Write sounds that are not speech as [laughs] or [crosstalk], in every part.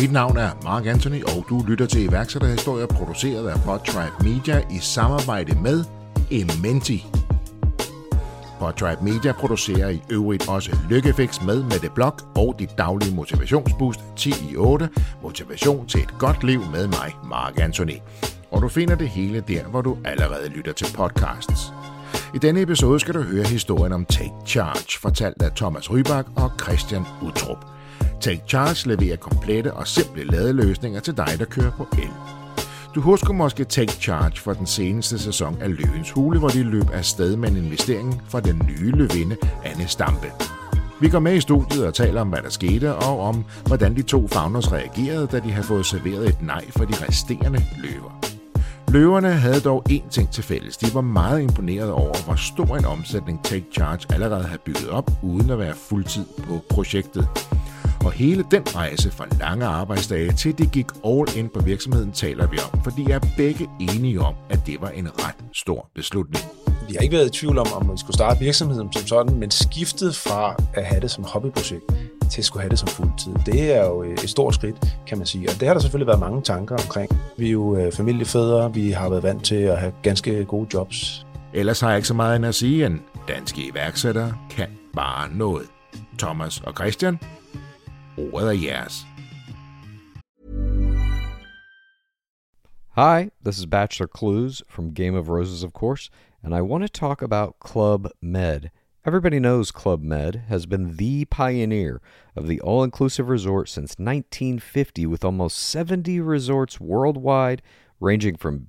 Mit navn er Mark Anthony, og du lytter til iværksætterhistorier produceret af Podtribe Media i samarbejde med Ementi. Podtribe Media producerer i øvrigt også Lykkefix med Mette Blok og dit daglige motivationsboost 10 i 8, motivation til et godt liv med mig, Mark Anthony. Og du finder det hele der, hvor du allerede lytter til podcasts. I denne episode skal du høre historien om Take Charge, fortalt af Thomas Rybak og Christian Utrup. Take Charge leverer komplette og simple ladeløsninger til dig, der kører på el. Du husker måske Take Charge fra den seneste sæson af Løvens Hule, hvor de løb afsted med en investering fra den nye løvinde Anne Stampe. Vi går med i studiet og taler om, hvad der skete, og om, hvordan de to fagners reagerede, da de havde fået serveret et nej for de resterende løver. Løverne havde dog én ting til fælles. De var meget imponeret over, hvor stor en omsætning Take Charge allerede havde bygget op, uden at være fuldtid på projektet. Og hele den rejse fra lange arbejdsdage til det gik all in på virksomheden taler vi om, for de er begge enige om, at det var en ret stor beslutning. Vi har ikke været i tvivl om, om vi skulle starte virksomheden som sådan, men skiftet fra at have det som hobbyprojekt til at skulle have det som fuldtid, det er jo et stort skridt, kan man sige. Og det har der selvfølgelig været mange tanker omkring. Vi er jo øh, familiefædre, vi har været vant til at have ganske gode jobs. Ellers har jeg ikke så meget end at sige, end danske iværksættere kan bare noget. Thomas og Christian, ordet er jeres. Hi, this is Bachelor Clues from Game of Roses, of course, and I want to talk about Club Med. Everybody knows Club Med has been the pioneer of the all inclusive resort since 1950, with almost 70 resorts worldwide, ranging from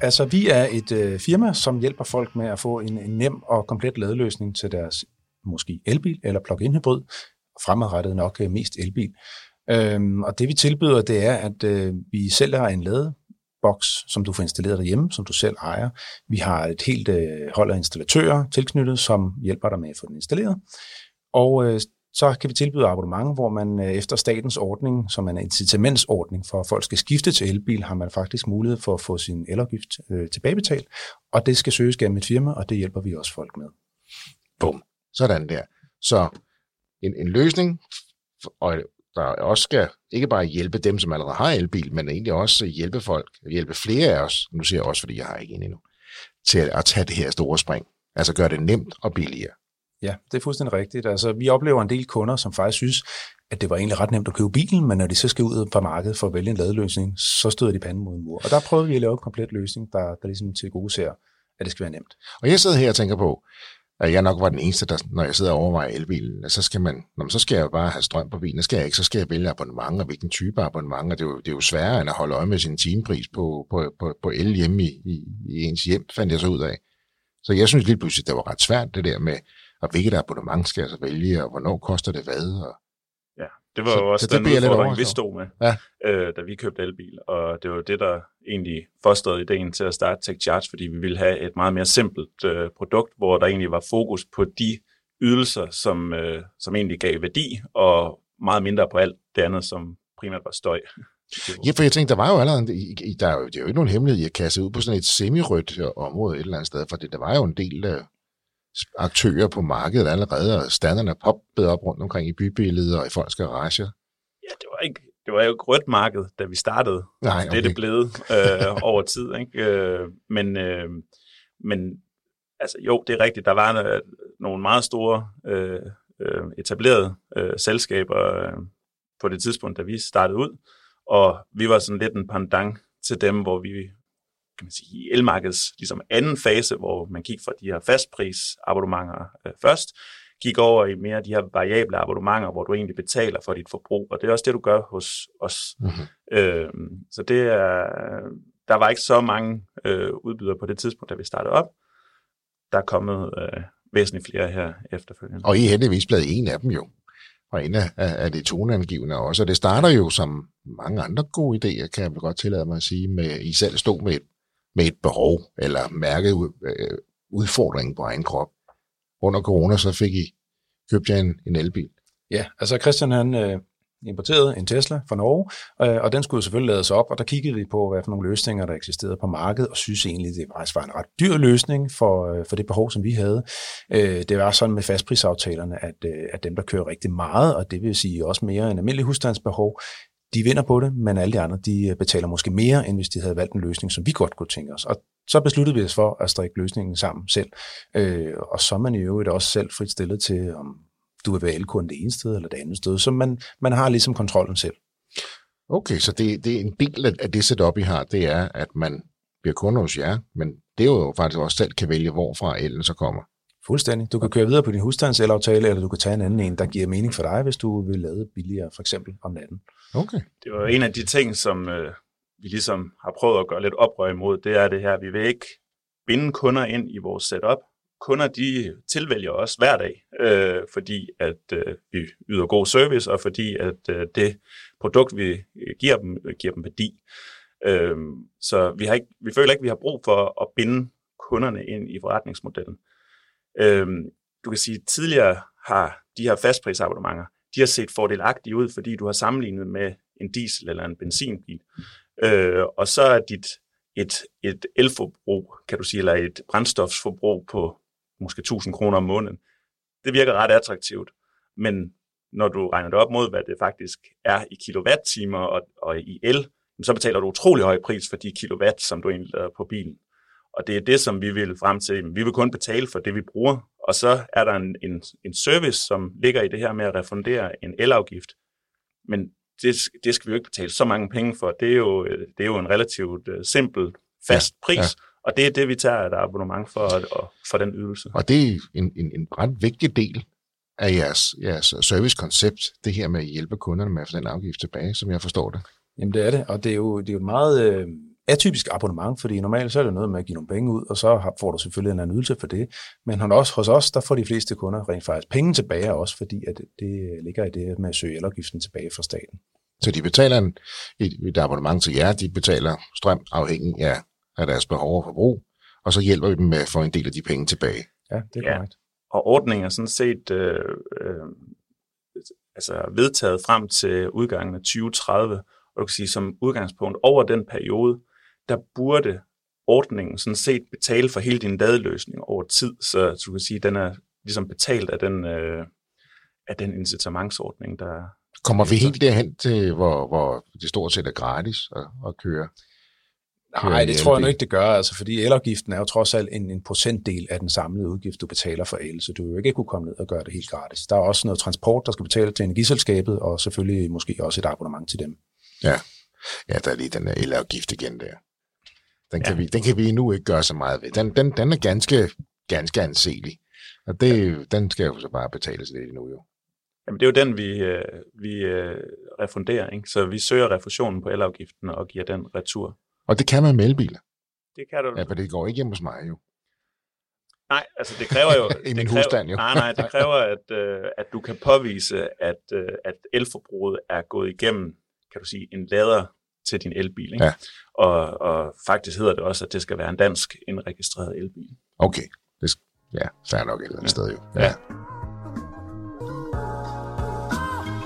Altså, vi er et øh, firma, som hjælper folk med at få en, en nem og komplet ladeløsning til deres måske elbil eller plug-in hybrid, fremadrettet nok øh, mest elbil. Øhm, og det vi tilbyder, det er, at øh, vi sælger en ladeboks, som du får installeret derhjemme, som du selv ejer. Vi har et helt øh, hold af installatører tilknyttet, som hjælper dig med at få den installeret. Og øh, så kan vi tilbyde abonnement, hvor man øh, efter statens ordning, som er en incitamentsordning for, at folk skal skifte til elbil, har man faktisk mulighed for at få sin elafgift øh, tilbagebetalt. Og det skal søges gennem et firma, og det hjælper vi også folk med. Bum. Sådan der. Så en, en løsning, og der også skal ikke bare hjælpe dem, som allerede har elbil, men egentlig også hjælpe folk, hjælpe flere af os, nu siger jeg også, fordi jeg har ikke en endnu, til at tage det her store spring. Altså gøre det nemt og billigere. Ja, det er fuldstændig rigtigt. Altså, vi oplever en del kunder, som faktisk synes, at det var egentlig ret nemt at købe bilen, men når de så skal ud på markedet for at vælge en ladeløsning, så støder de panden mod en mur. Og der prøver vi at lave en komplet løsning, der, der ligesom til gode ser, at det skal være nemt. Og jeg sidder her og tænker på, at jeg nok var den eneste, der, når jeg sidder og overvejer elbilen, så skal man, når man, så skal jeg bare have strøm på bilen, så skal jeg ikke, så skal jeg vælge abonnement, og hvilken type abonnement, og det er, jo, det er jo sværere end at holde øje med sin timepris på, på, på, på el hjemme i, i, i ens hjem, fandt jeg så ud af. Så jeg synes lige pludselig, det var ret svært, det der med, og hvilket abonnement skal jeg så vælge, og hvornår koster det hvad, og Ja, det var så, jo også det, den det udfordring, vi stod med, ja. øh, da vi købte elbil, og det var det, der egentlig fostrede ideen til at starte Tech Charge, fordi vi ville have et meget mere simpelt øh, produkt, hvor der egentlig var fokus på de ydelser, som, øh, som egentlig gav værdi, og meget mindre på alt det andet, som primært var støj. [laughs] Ja, for jeg tænkte, der var jo allerede, der er jo, det er jo ikke nogen hemmelighed, jeg kaste ud på sådan et semi-rødt område et eller andet sted, for det, der var jo en del af aktører på markedet allerede, og standerne poppet op rundt omkring i bybilledet og i folks garager. Ja, det var ikke, det var jo ikke rødt marked, da vi startede. Nej, okay. Det er det blevet øh, [laughs] over tid. Ikke? Øh, men, øh, men altså, jo, det er rigtigt. Der var øh, nogle meget store øh, øh, etablerede øh, selskaber øh, på det tidspunkt, da vi startede ud. Og vi var sådan lidt en pendant til dem, hvor vi kan man sige, i elmarkedets ligesom anden fase, hvor man gik fra de her fastprisabonnementer øh, først, gik over i mere de her variable abonnementer, hvor du egentlig betaler for dit forbrug, og det er også det, du gør hos os. Mm-hmm. Øh, så det er, der var ikke så mange øh, udbydere på det tidspunkt, da vi startede op. Der er kommet øh, væsentligt flere her efterfølgende. Og I er heldigvis blevet en af dem jo. og en af, af det toneangivende også. Og det starter jo som mange andre gode idéer, kan jeg godt tillade mig at sige, med I selv stod med et, med et behov, eller mærket øh, udfordring på egen krop. Under corona, så fik I købt jer en, en elbil. Ja, altså Christian han øh, importerede en Tesla fra Norge, øh, og den skulle selvfølgelig lades op, og der kiggede vi på, hvad for nogle løsninger, der eksisterede på markedet, og synes egentlig, det faktisk var en ret dyr løsning for, øh, for det behov, som vi havde. Øh, det var sådan med fastprisaftalerne, at, øh, at dem, der kører rigtig meget, og det vil sige også mere end almindelig husstandsbehov, de vinder på det, men alle de andre, de betaler måske mere, end hvis de havde valgt en løsning, som vi godt kunne tænke os. Og så besluttede vi os for at strikke løsningen sammen selv. Øh, og så er man i øvrigt også selv frit stillet til, om du vil være elkunde det ene sted eller det andet sted. Så man, man har ligesom kontrollen selv. Okay, så det, det er en del af det setup, I har, det er, at man bliver kunde hos jer, men det er jo faktisk også selv kan vælge, hvorfra elen så kommer. Fuldstændig. Du kan køre videre på din husstandelaftale, eller du kan tage en anden en, der giver mening for dig, hvis du vil lade billigere, for eksempel om natten. Okay. Det var en af de ting, som øh, vi ligesom har prøvet at gøre lidt oprør imod, det er det her, vi vil ikke binde kunder ind i vores setup, kunder de tilvælger os hver dag, øh, fordi at øh, vi yder god service, og fordi at øh, det produkt, vi øh, giver dem, øh, giver dem værdi. Øh, så vi, har ikke, vi føler ikke, vi har brug for at binde kunderne ind i forretningsmodellen. Øh, du kan sige, at tidligere har de her fastprisabonnementer, de har set fordelagtige ud, fordi du har sammenlignet med en diesel eller en benzinbil. Øh, og så er dit et, et elforbrug, kan du sige, eller et brændstofsforbrug på måske 1000 kroner om måneden. Det virker ret attraktivt, men når du regner det op mod, hvad det faktisk er i kilowatt-timer og, og i el, så betaler du utrolig høj pris for de kilowatt, som du egentlig lader på bilen. Og det er det, som vi vil frem til. Vi vil kun betale for det, vi bruger. Og så er der en, en, en service, som ligger i det her med at refundere en elafgift. Men det, det skal vi jo ikke betale så mange penge for. Det er jo, det er jo en relativt uh, simpel, fast ja, pris. Ja. Og det er det, vi tager et abonnement for, for den ydelse. Og det er en, en, en ret vigtig del af jeres, jeres servicekoncept, det her med at hjælpe kunderne med at få den afgift tilbage, som jeg forstår det. Jamen det er det, og det er jo, det er jo et meget øh, atypisk abonnement, fordi normalt så er det noget med at give nogle penge ud, og så får du selvfølgelig en anden ydelse for det. Men også, hos os, der får de fleste kunder rent faktisk penge tilbage også, fordi at det ligger i det med at søge elafgiften tilbage fra staten. Så de betaler en, et, et abonnement til jer, de betaler strøm afhængig af af deres behov og forbrug, og så hjælper vi dem med at få en del af de penge tilbage. Ja, det er ja. korrekt. Og ordningen er sådan set øh, øh, altså vedtaget frem til udgangen af 2030, og du kan sige som udgangspunkt over den periode, der burde ordningen sådan set betale for hele din ladeløsning over tid, så du kan sige, at den er ligesom betalt af den, øh, af den incitamentsordning, der... Kommer vi helt derhen til, hvor, hvor det stort set er gratis at, at køre? Nej, det tror jeg nu ikke, det gør, altså, fordi elafgiften er jo trods alt en, en procentdel af den samlede udgift, du betaler for el, så du vil jo ikke kunne komme ned og gøre det helt gratis. Der er også noget transport, der skal betale til energiselskabet, og selvfølgelig måske også et abonnement til dem. Ja, ja der er lige den elafgift igen der. Den kan, ja. vi, den kan vi nu ikke gøre så meget ved. Den, den, den er ganske, ganske anselig, og det, ja. den skal jo så bare betales lidt nu jo. Jamen, det er jo den, vi, øh, vi øh, refunderer. Ikke? Så vi søger refusionen på elafgiften og giver den retur. Og det kan man med elbiler. Det kan du. Ja, for det går ikke hjemme hos mig jo. Nej, altså det kræver jo... [laughs] I min kræver, husstand jo. nej, nej, det kræver, at, uh, at du kan påvise, at, uh, at elforbruget er gået igennem, kan du sige, en lader til din elbil. Ikke? Ja. Og, og faktisk hedder det også, at det skal være en dansk indregistreret elbil. Okay, det, ja, fair nok et eller andet ja. sted jo. Ja. ja.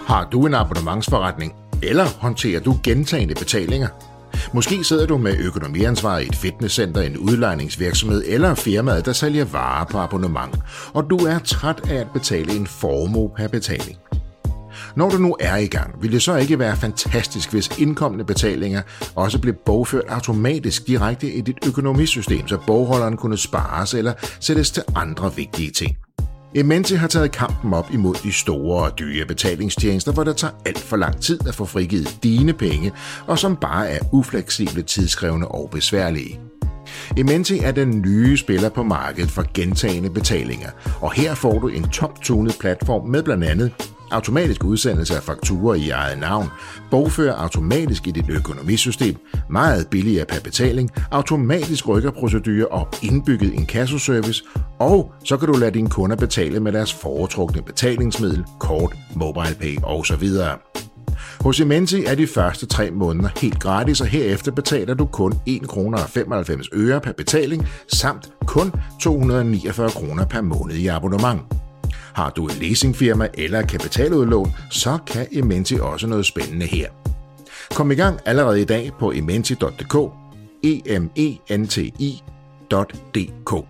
Har du en abonnementsforretning, eller håndterer du gentagende betalinger? Måske sidder du med økonomiansvar i et fitnesscenter, en udlejningsvirksomhed eller firmaet, der sælger varer på abonnement, og du er træt af at betale en formue per betaling. Når du nu er i gang, vil det så ikke være fantastisk, hvis indkommende betalinger også blev bogført automatisk direkte i dit økonomisystem, så bogholderen kunne spares eller sættes til andre vigtige ting. Ementi har taget kampen op imod de store og dyre betalingstjenester, hvor det tager alt for lang tid at få frigivet dine penge, og som bare er ufleksible, tidskrævende og besværlige. Ementi er den nye spiller på markedet for gentagende betalinger, og her får du en toptunet platform med blandt andet automatisk udsendelse af fakturer i eget navn, bogfører automatisk i dit økonomisystem, meget billigere per betaling, automatisk rykkerprocedurer og indbygget inkassoservice, og så kan du lade dine kunder betale med deres foretrukne betalingsmiddel, kort, MobilePay osv. Hos Imenti er de første tre måneder helt gratis, og herefter betaler du kun 1 kr. 95 øre per betaling, samt kun 249 kr. per måned i abonnement. Har du et leasingfirma eller kapitaludlån, så kan Ementi også noget spændende her. Kom i gang allerede i dag på ementi.dk, e m e n t i.dk.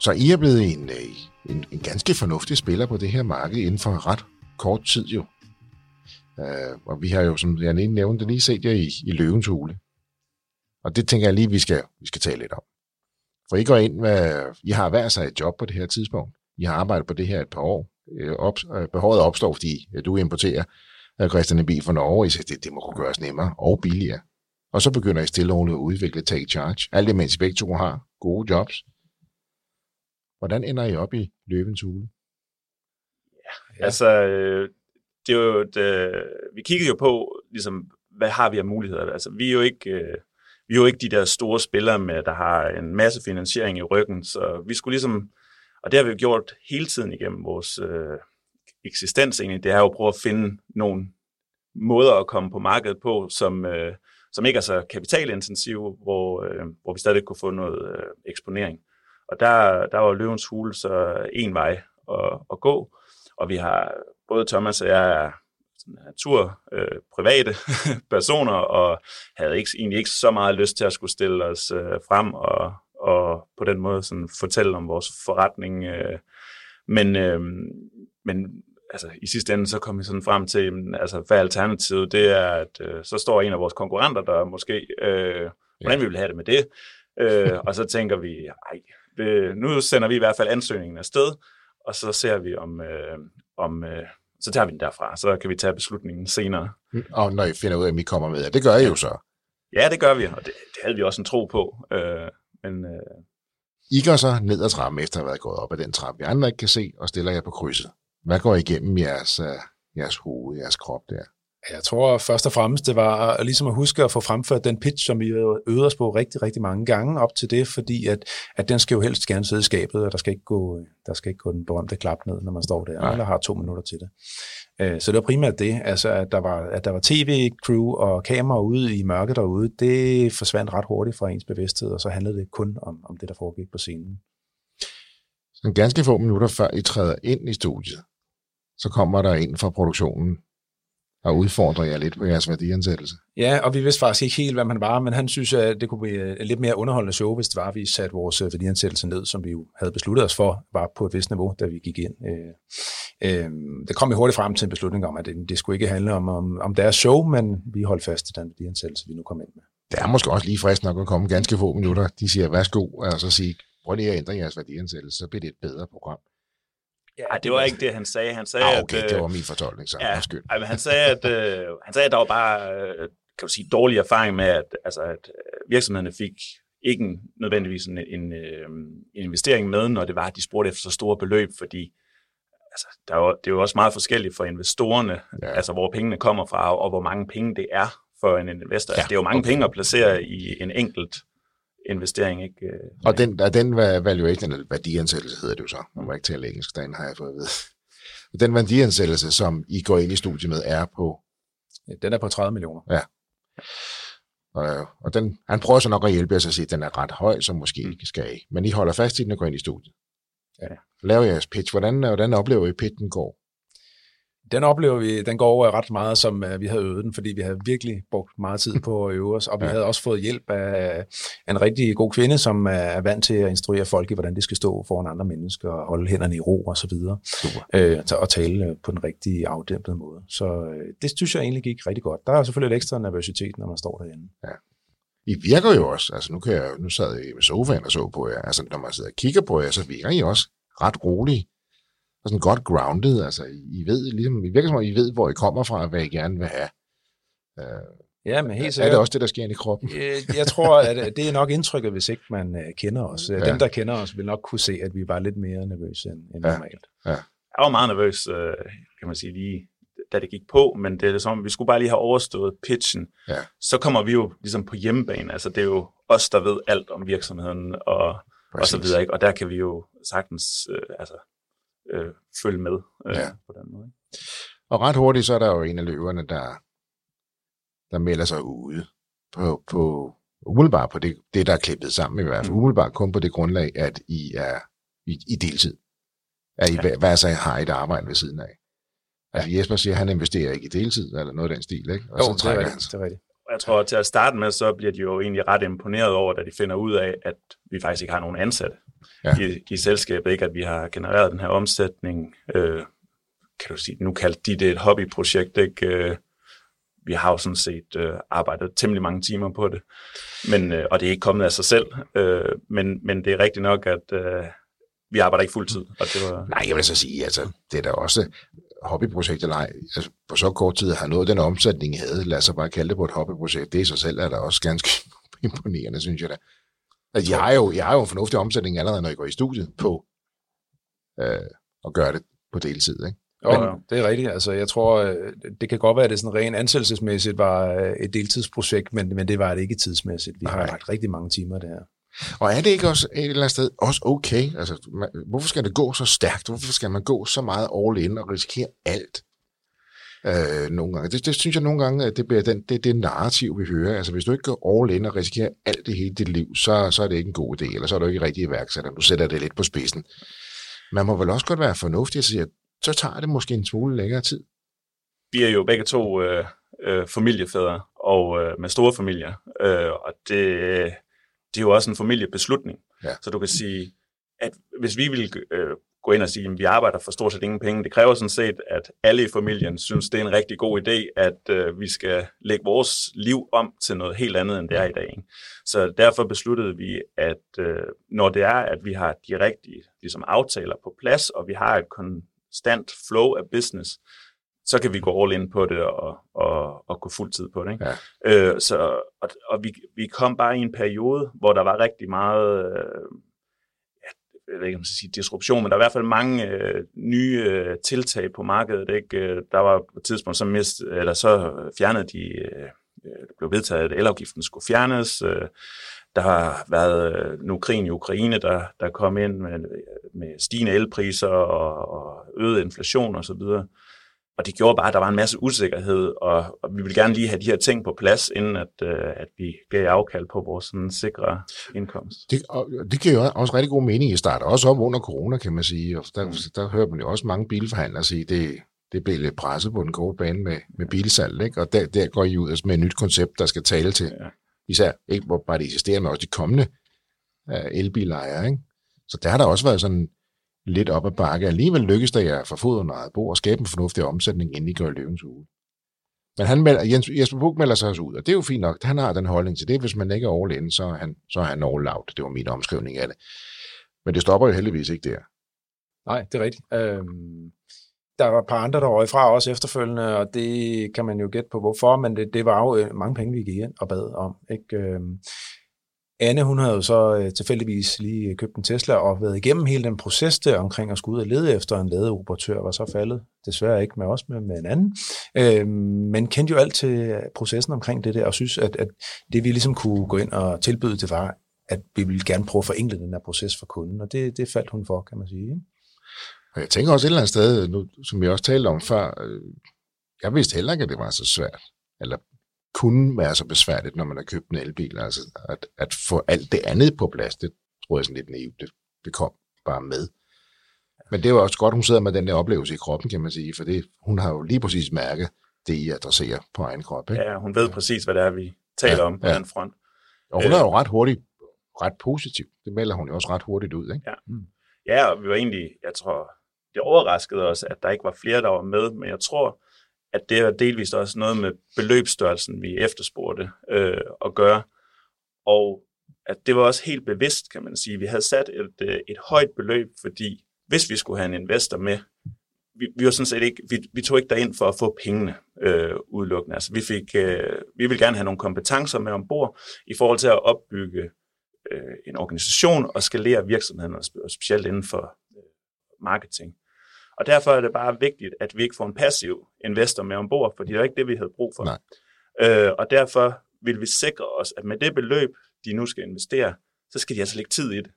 Så I er blevet en, øh, en, en ganske fornuftig spiller på det her marked inden for ret kort tid jo. Uh, og vi har jo, som jeg lige nævnte, lige set jer i, i løvens hule. Og det tænker jeg lige, vi skal, vi skal tale lidt om. For I går ind med, I har hver sig et job på det her tidspunkt. I har arbejdet på det her et par år. Øh, op, øh, behovet opstår, fordi øh, du importerer Christian en bil fra Norge, og I siger, det, det må kunne gøres nemmere og billigere. Og så begynder I stille og at udvikle Take Charge. Alt det, mens I begge to har gode jobs. Hvordan ender I op i løvens hule? Ja, altså, det er jo et, vi kiggede jo på, ligesom, hvad har vi af muligheder? Altså, vi er jo ikke, øh, vi er jo ikke de der store spillere med, der har en masse finansiering i ryggen, så vi skulle ligesom, og det har vi jo gjort hele tiden igennem vores øh, eksistens egentlig, det er jo at prøve at finde nogle måder at komme på markedet på, som, øh, som ikke er så kapitalintensive, hvor, øh, hvor vi stadig kunne få noget øh, eksponering. Og der, der var løvens hule så en vej at, at gå, og vi har, både Thomas og jeg er natur øh, private [laughs] personer, og havde ikke, egentlig ikke så meget lyst til at skulle stille os øh, frem og, og på den måde sådan fortælle om vores forretning. Øh. Men, øh, men altså, i sidste ende så kom vi sådan frem til, altså, hvad alternativet det er, at øh, så står en af vores konkurrenter der måske, øh, hvordan ja. vi vil have det med det. Øh, og så tænker vi, ej, det, nu sender vi i hvert fald ansøgningen afsted, og så ser vi om, øh, om øh, så tager vi den derfra, så kan vi tage beslutningen senere. Mm, og når I finder ud af, at I kommer med, det gør I jo så. Ja, det gør vi, og det, det havde vi også en tro på. Øh, men, øh... I går så ned ad trappen, efter at have været gået op ad den trappe, vi andre ikke kan se, og stiller jer på krydset. Hvad går igennem jeres, uh, jeres hoved, jeres krop der? Jeg tror først og fremmest, det var ligesom at huske at få fremført den pitch, som vi øvede os på rigtig, rigtig mange gange op til det, fordi at, at den skal jo helst gerne sidde i skabet, og der skal ikke gå, der skal ikke gå den berømte klap ned, når man står der, Nej. eller har to minutter til det. Øh, så det var primært det, altså at der var, at der var tv-crew og kamera ude i mørket derude, det forsvandt ret hurtigt fra ens bevidsthed, og så handlede det kun om, om det, der foregik på scenen. Så ganske få minutter før I træder ind i studiet, så kommer der en fra produktionen og udfordrer jer lidt på jeres værdiansættelse. Ja, og vi vidste faktisk ikke helt, hvad man var, men han synes, at det kunne blive lidt mere underholdende show, hvis det var, at vi satte vores øh, værdiansættelse ned, som vi jo havde besluttet os for, var på et vist niveau, da vi gik ind. Øh, øh, det kom vi hurtigt frem til en beslutning om, at det, det skulle ikke handle om, om, om deres show, men vi holdt fast i den værdiansættelse, vi nu kom ind med. Det er måske også lige frisk nok at komme ganske få minutter. De siger, værsgo, og så sige, prøv lige at ændre jeres værdiansættelse, så bliver det et bedre program. Ja, det var ikke det, han sagde. Han sagde, ah, okay, at, det var min fortolkning, så ja, undskyld. Altså, han sagde, at, øh, han sagde, at der var bare øh, kan du sige, dårlig erfaring med, at, altså, at øh, virksomhederne fik ikke en, nødvendigvis en, en, øh, en investering med, når det var, at de spurgte efter så store beløb, fordi altså, der er jo, det er jo også meget forskelligt for investorerne, ja. altså hvor pengene kommer fra, og hvor mange penge det er for en investor. Ja, altså, det er jo mange okay. penge at placere i en enkelt investering. Ikke? Og den, er den valuation, eller værdiansættelse hedder det jo så, man må ikke tale engelsk, den har jeg fået at vide. Den værdiansættelse, som I går ind i studiet med, er på? Den er på 30 millioner. Ja. Og, og den, han prøver så nok at hjælpe os at sige, at den er ret høj, så måske mm. ikke skal af. Men I holder fast i den og går ind i studiet. Ja. Lav jeres pitch. Hvordan, hvordan oplever I, at pitchen går? Den oplever vi, den går over ret meget, som uh, vi havde øvet den, fordi vi havde virkelig brugt meget tid på at øve os, og vi ja. havde også fået hjælp af en rigtig god kvinde, som er vant til at instruere folk i, hvordan de skal stå foran andre mennesker, og holde hænderne i ro og så videre, øh, og tale øh, på den rigtige afdæmpede måde. Så øh, det synes jeg egentlig gik rigtig godt. Der er selvfølgelig lidt ekstra nervøsitet, når man står derinde. Ja. I virker jo også, altså nu, kan jeg, nu sad jeg med sofaen og så på jer, altså når man sidder og kigger på jer, så virker I også ret rolige og sådan godt grounded. Altså, I ved, ligesom, I virker som om, I ved, hvor I kommer fra, og hvad I gerne vil have. Uh, ja, men helt sikkert. Er det også det, der sker i kroppen? jeg tror, at det er nok indtrykket, hvis ikke man uh, kender os. Ja. Dem, der kender os, vil nok kunne se, at vi er bare lidt mere nervøse end, end ja. normalt. Ja. jeg var meget nervøs, øh, kan man sige, lige da det gik på, men det er som, vi skulle bare lige have overstået pitchen. Ja. Så kommer vi jo ligesom på hjemmebane, altså det er jo os, der ved alt om virksomheden og, og så videre, ikke? og der kan vi jo sagtens øh, altså, øh, følge med øh, Ja. på den måde. Og ret hurtigt, så er der jo en af løverne, der, der melder sig ude på, på umiddelbart på det, det, der er klippet sammen i hvert fald. Mm. Umiddelbart kun på det grundlag, at I er i, i deltid. At I Ja. ja. hvad så har et arbejde ved siden af. Altså Jesper siger, at han investerer ikke i deltid, eller noget af den stil, ikke? Og Jo, så det er trækker han rigtigt. Det er rigtigt. Jeg tror, til at starte med, så bliver de jo egentlig ret imponeret over, da de finder ud af, at vi faktisk ikke har nogen ansatte ja. i, i selskabet. Ikke at vi har genereret den her omsætning. Øh, kan du sige, nu kaldte de det et hobbyprojekt. Ikke? Øh, vi har jo sådan set øh, arbejdet temmelig mange timer på det, men, øh, og det er ikke kommet af sig selv. Øh, men, men det er rigtigt nok, at øh, vi arbejder ikke fuldtid. Og det var, Nej, jeg vil så sige, altså, det er da også hobbyprojekt eller ej. Altså, på så kort tid har nået den omsætning, I havde. Lad os bare kalde det på et hobbyprojekt. Det i sig selv er da også ganske [laughs] imponerende, synes jeg da. Altså, jeg har jo, jeg har jo en fornuftig omsætning allerede, når jeg går i studiet på øh, at gøre det på deltid. Ikke? Jo, Men- men, det er rigtigt. Altså, jeg tror, øh, det kan godt være, at det sådan rent ansættelsesmæssigt var øh, et deltidsprojekt, men, men det var det ikke tidsmæssigt. Vi har Nej. lagt rigtig mange timer det her. Og er det ikke også et eller andet sted også okay? Altså, man, hvorfor skal det gå så stærkt? Hvorfor skal man gå så meget all in og risikere alt? Øh, nogle gange. Det, det, synes jeg nogle gange, at det bliver den, det, det narrativ, vi hører. Altså, hvis du ikke går all in og risikerer alt det hele dit liv, så, så er det ikke en god idé, eller så er du ikke rigtig iværksætter. Du sætter det lidt på spidsen. Man må vel også godt være fornuftig og sige, at så tager det måske en smule længere tid. vi er jo begge to øh, øh, familiefædre og øh, med store familier, øh, og det, det er jo også en familiebeslutning. Ja. Så du kan sige, at hvis vi vil øh, gå ind og sige, at vi arbejder for stort set ingen penge, det kræver sådan set, at alle i familien synes, det er en rigtig god idé, at øh, vi skal lægge vores liv om til noget helt andet, end det er i dag. Ikke? Så derfor besluttede vi, at øh, når det er, at vi har de rigtige ligesom, aftaler på plads, og vi har et konstant flow af business, så kan vi gå all in på det og, og, og gå fuld tid på det. Ikke? Ja. Øh, så, og og vi, vi kom bare i en periode, hvor der var rigtig meget, øh, jeg ved ikke, om jeg skal sige disruption, men der var i hvert fald mange øh, nye øh, tiltag på markedet. Ikke? Øh, Der var på et tidspunkt, så, mist, eller så fjernede de, øh, det blev vedtaget, at elafgiften skulle fjernes. Øh, der har været øh, nu krigen i Ukraine, der, der kom ind med, med stigende elpriser og, og øget inflation osv. Og, og det gjorde bare, at der var en masse usikkerhed, og, og vi ville gerne lige have de her ting på plads, inden at, øh, at vi gav afkald på vores sådan, sikre indkomst. Det, og det giver jo også rigtig god mening i start, også op under corona, kan man sige. Og der, Mm. der hører man jo også mange bilforhandlere sige, det, det blev lidt presset på den korte bane med, med bilsalg, ikke? og der, der går I ud med et nyt koncept, der skal tale til Ja. især ikke bare de eksisterende, men også de kommende uh, elbilejere. Ikke? Så der har der også været sådan lidt op ad bakke. Alligevel lykkes der jer for fod under eget bord og skabe en fornuftig omsætning, inden I går løvens uge. Men han melder, Jens, Jesper Buch melder sig også ud, og det er jo fint nok. Han har den holdning til det. Hvis man ikke er all in, så er han, så er han all out. Det var min omskrivning af det. Men det stopper jo heldigvis ikke der. Nej, det er rigtigt. Øhm, der var et par andre, der røg fra også efterfølgende, og det kan man jo gætte på, hvorfor, men det, det var jo øh, mange penge, vi gik ind og bad om. Ikke? Øhm, Anne, hun havde jo så øh, tilfældigvis lige købt en Tesla og været igennem hele den proces der omkring at skulle ud og lede efter en ladeoperatør, var så faldet. Desværre ikke med os, men med en anden. Øh, men kendte jo alt til øh, processen omkring det der, og synes, at, at det vi ligesom kunne gå ind og tilbyde, det var, at vi ville gerne prøve at forenkle den her proces for kunden, og det, det faldt hun for, kan man sige. Ikke? Og jeg tænker også et eller andet sted, nu, som vi også talte om før, øh, jeg vidste heller ikke, at det var så svært, eller kunne være så besværligt, når man har købt en elbil. Altså at, at få alt det andet på plads, det tror jeg sådan lidt naivt, det, det kom bare med. Men det var også godt, hun sidder med den der oplevelse i kroppen, kan man sige, for det, hun har jo lige præcis mærket det, I adresserer på egen krop. Ikke? Ja, hun ved præcis, hvad det er, vi taler Ja, om på ja. den front. Og hun er jo ret hurtigt, ret positiv. Det melder hun jo også ret hurtigt ud. Ikke? Ja, og vi var egentlig, jeg tror, det overraskede os, at der ikke var flere, der var med, men jeg tror, at det er delvist også noget med beløbsstørrelsen, vi efterspurgte øh, at gøre. Og at det var også helt bevidst, kan man sige. Vi havde sat et, øh, et højt beløb, fordi hvis vi skulle have en investor med, vi, vi var sådan set ikke, vi, vi tog ikke derind for at få pengene øh, udelukkende. Altså vi fik, øh, vi vil gerne have nogle kompetencer med ombord i forhold til at opbygge øh, en organisation og skalere virksomheden, og og specielt inden for øh, marketing. Og derfor er det bare vigtigt, at vi ikke får en passiv investor med ombord, for det er ikke det, vi havde brug for. Nej. Øh, og derfor vil vi sikre os, at med det beløb, de nu skal investere, så skal de altså lægge tid i det.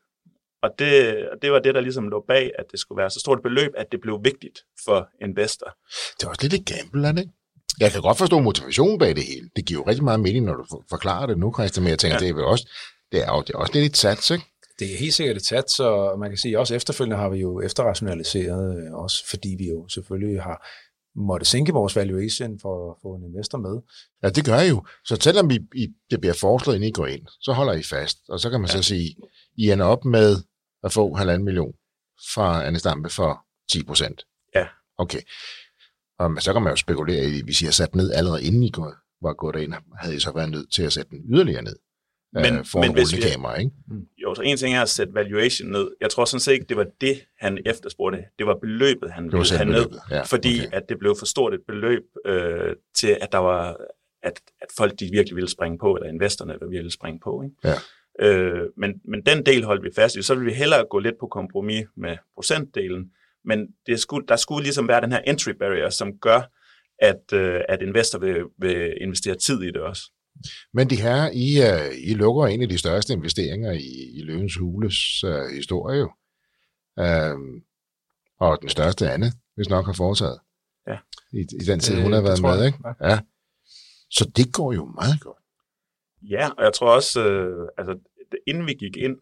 Og det, og det var det, der ligesom lå bag, at det skulle være så stort et beløb, at det blev vigtigt for investor. Det er også lidt et gamble, er det ikke? Jeg kan godt forstå motivationen bag det hele. Det giver jo rigtig meget mening, når du for- forklarer det nu, Christian, men jeg tænker. Ja. det er vel også, det er jo det er også lidt et sats, ikke? Det er helt sikkert et sats, og man kan sige, også efterfølgende har vi jo efterrationaliseret, øh, også fordi vi jo selvfølgelig har måtte sænke vores valuation for at få en investor med. Ja, det gør I jo. Så selvom I, I, det bliver foreslået, at I går ind, så holder I fast. Og så kan man ja. så sige, I ender op med at få halvanden million fra Anne Stampe for 10 procent. Ja. Okay. Og så kan man jo spekulere i, hvis I har sat ned allerede inden I går, var gået ind, havde I så været nødt til at sætte den yderligere ned. Men- øh, for men en hvis vi- rullekamera, ikke? Jo, så en ting er at sætte valuation ned. Jeg tror sådan set ikke, det var det, han efterspurgte. Det var beløbet, han ville have ned. Ja, fordi okay. at det blev for stort et beløb øh, til, at der var at, at folk de virkelig ville springe på, eller investorerne ville springe på. Ikke? Ja. Øh, men, men den del holdt vi fast i. Så ville vi hellere gå lidt på kompromis med procentdelen, men det skulle, der skulle ligesom være den her entry barrier, som gør, at, øh, at investor vil, vil investere tid i det også. Men de her, I, uh, I lukker en af de største investeringer i, i Løvens Hules uh, historie jo. Um, og den største Anne, hvis nok har foretaget. Ja. I, I den tid, Det- hun har været med, jeg, ikke? Ja. Så det går jo meget godt. Ja, og jeg tror også, øh, altså, inden vi gik ind,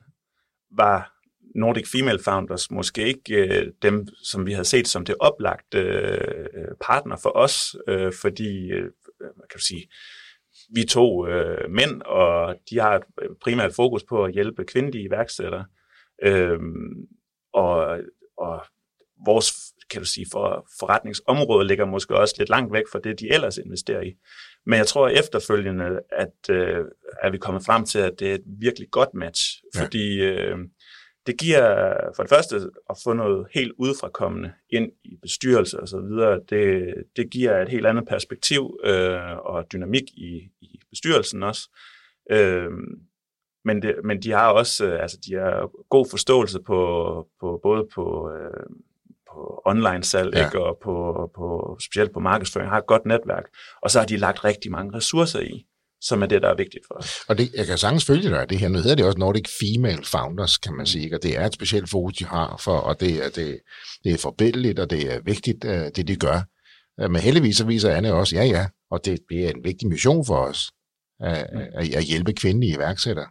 var Nordic Female Founders måske ikke øh, dem, som vi havde set som det oplagte øh, partner for os, øh, fordi, øh, kan du sige, vi er to øh, mænd, og de har et primært fokus på at hjælpe kvindelige iværksættere. Øh, og, og vores kan du sige, for forretningsområde ligger måske også lidt langt væk fra det, de ellers investerer i. Men jeg tror efterfølgende, at øh, er vi kommet frem til, at det er et virkelig godt match, Ja. fordi øh, det giver for det første at få noget helt udefrakommende ind i bestyrelse og så videre. Det, det giver et helt andet perspektiv øh, og dynamik i, i bestyrelsen også. Øh, men, det, men de har også øh, altså de har god forståelse på, på både på, øh, på online salg Ja. ja. ikke, og på, på, specielt på markedsføring, har et godt netværk. Og så har de lagt rigtig mange ressourcer i, som er det, der er vigtigt for os. Og det, jeg kan sagtens følge dig, det her. Nu hedder det også Nordic Female Founders, kan man sige. Og det er et specielt fokus, de har, for, og det er, det, det er forbindeligt, og det er vigtigt, øh, det de gør. Øh, Men heldigvis så viser Anne også, ja ja, og det, det er en vigtig mission for os, at, at, at hjælpe kvindelige iværksættere,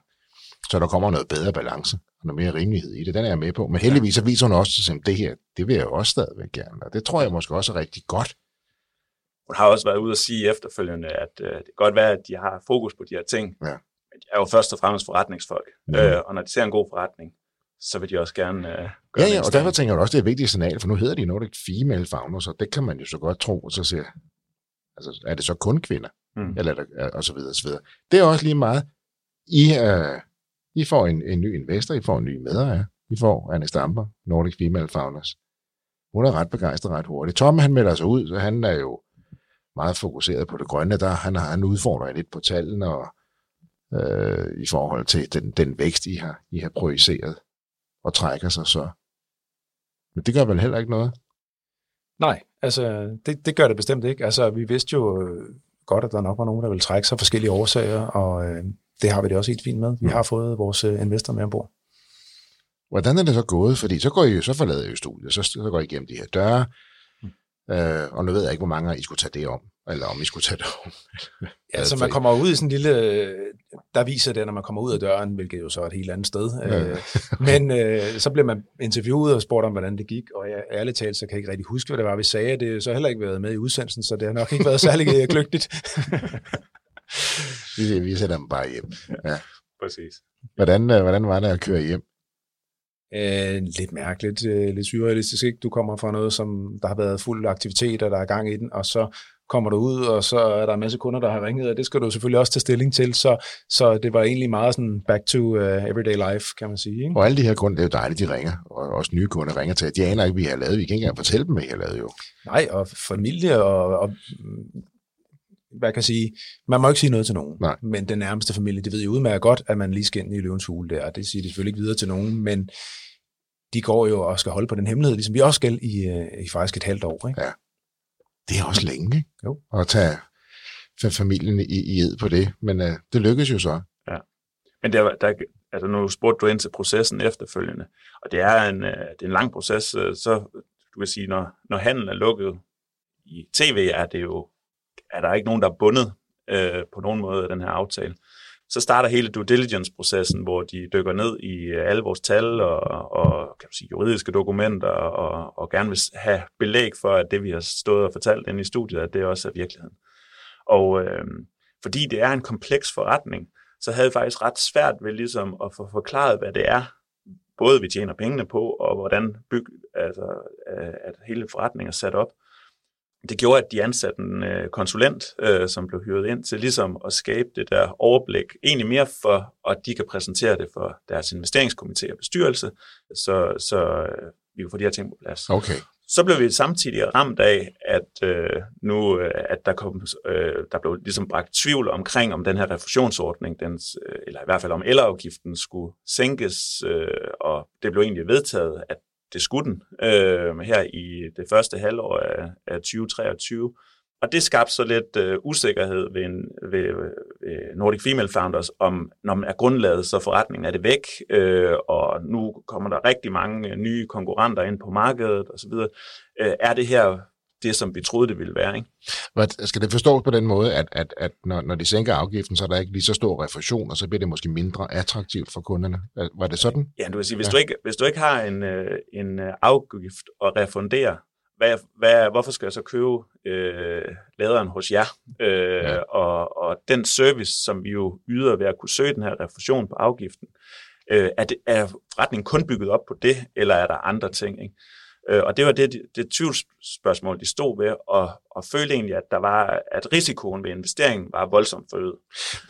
så der kommer noget bedre balance og noget mere rimelighed i det. Den er jeg med på. Men heldigvis så viser hun også, at det her, det vil jeg jo også stadigvæk gerne. Og det tror jeg måske også er rigtig godt. Hun har også været ude at sige efterfølgende, at øh, det kan godt være, at de har fokus på de her ting, Ja. men de er jo først og fremmest forretningsfolk. Mhm. Øh, og når de ser en god forretning, så vil de også gerne øh, gøre Ja, ja, og derfor tænker jeg også, det er et vigtigt signal, for nu hedder de Nordic Female Founders, og det kan man jo så godt tro, og så siger, altså, er det så kun kvinder? Mm. Eller er der, og så videre, og så videre. Det er også lige meget. I, øh, I får en, en ny investor, I får en ny medejer, I får Anne Stamper, Nordic Female Founders. Hun er ret begejstret ret hurtigt. Tom, han melder sig ud, så han er jo meget fokuseret på det grønne, der han, har, han udfordrer lidt på tallene og øh, i forhold til den, den vækst, I har, I har projiceret og trækker sig så. Men det gør vel heller ikke noget? Nej, altså det, det gør det bestemt ikke. Altså vi vidste jo øh, godt, at der nok var nogen, der ville trække sig af forskellige årsager, og øh, det har vi det også helt fint med. Vi har fået vores øh, investor med ombord. Hvordan er det så gået? Fordi så går I jo, så forlader I jo studiet, så, så går I igennem de her døre, øh, og nu ved jeg ikke, hvor mange I skulle tage det om, eller om I skulle tage det om. [laughs] Ja, altså man kommer ud i sådan en lille, der viser det, når man kommer ud af døren, hvilket jo så er et helt andet sted. Ja. Øh, Men øh, så bliver man interviewet og spurgt om, hvordan det gik, og jeg, ærligt talt, så kan jeg ikke rigtig huske, hvad det var, vi sagde. Det har så heller ikke været med i udsendelsen, så det har nok ikke været særlig øh, gløgtigt. [laughs] Vi, vi sætter dem bare hjem. Ja. Præcis. Hvordan, øh, hvordan var det at køre hjem? Øh, lidt mærkeligt, øh, lidt surrealistisk, ikke? Du kommer fra noget, som der har været fuld aktivitet, og der er gang i den, og så kommer du ud, og så er der en masse kunder, der har ringet, og det skal du selvfølgelig også tage stilling til, så, så det var egentlig meget sådan back to uh, everyday life, kan man sige. Ikke? Og alle de her kunder, det er jo dejligt, de ringer, og også nye kunder ringer til, de aner ikke, hvad I har lavet. Vi kan ikke engang fortælle dem, hvad I har lavet jo. Nej, og familie, og, og hvad kan jeg sige, man må ikke sige noget til nogen, Nej. men den nærmeste familie, det ved jo udmærket godt, at man lige skal ind i løvens hule der, og det siger de selvfølgelig ikke videre til nogen, men de går jo og skal holde på den hemmelighed, ligesom vi også skal i, øh, i faktisk et halvt år. Ikke? Ja. Det er også længe, ikke? Jo. At tage fa- familien i, i ed på det, men uh, det lykkedes jo så. Men der, der, altså nu spurgte du ind til processen efterfølgende, og det er en, øh, det er en lang proces, så du kan sige, når, når handlen er lukket i tv, er det jo, er der ikke nogen, der er bundet øh, på nogen måde af den her aftale. Så starter hele due diligence-processen, hvor de dykker ned i øh, alle vores tal og, og kan du sige, juridiske dokumenter og, og gerne vil have belæg for, at det, vi har stået og fortalt inde i studiet, at det også er virkeligheden. Og øh, fordi det er en kompleks forretning, så havde jeg faktisk ret svært ved ligesom at få forklaret, hvad det er, både vi tjener pengene på, og hvordan byg, altså, øh, at hele forretningen er sat op. Det gjorde, at de ansatte en øh, konsulent, øh, som blev hyret ind til ligesom at skabe det der overblik, egentlig mere for, at de kan præsentere det for deres investeringskomité og bestyrelse, så, så øh, vi kan få de her ting på plads. Okay. Så blev vi samtidig ramt af, at øh, nu øh, at der kom, øh, der blev ligesom bragt tvivl omkring, om den her refusionsordning, den, øh, eller i hvert fald om elafgiften skulle sænkes, øh, og det blev egentlig vedtaget, at det skulle den øh, her i det første halvår af, af 2023. Og det skabte så lidt øh, usikkerhed ved, en, ved, ved Nordic Female Founders om, når man er grundlaget, så forretningen er det væk, øh, og nu kommer der rigtig mange øh, nye konkurrenter ind på markedet osv. Øh, er det her det, som vi troede, det ville være? Ikke? Skal det forstås på den måde, at, at, at når, når de sænker afgiften, så er der ikke lige så stor refusion, og så bliver det måske mindre attraktivt for kunderne? Var det sådan? Ja, du vil sige, hvis, Ja. du, ikke, hvis du ikke har en, øh, en øh, afgift at refundere, hvad, hvad, hvorfor skal jeg så købe øh, laderen hos jer? Øh, ja. og, og den service, som vi jo yder ved at kunne søge den her refusion på afgiften, øh, er, det, er forretningen kun bygget op på det, eller er der andre ting? Ikke? Øh, og det var det, det tvivlsspørgsmål, de stod ved, og, og følte egentlig, at, der var, at risikoen ved investeringen var voldsomt forøget.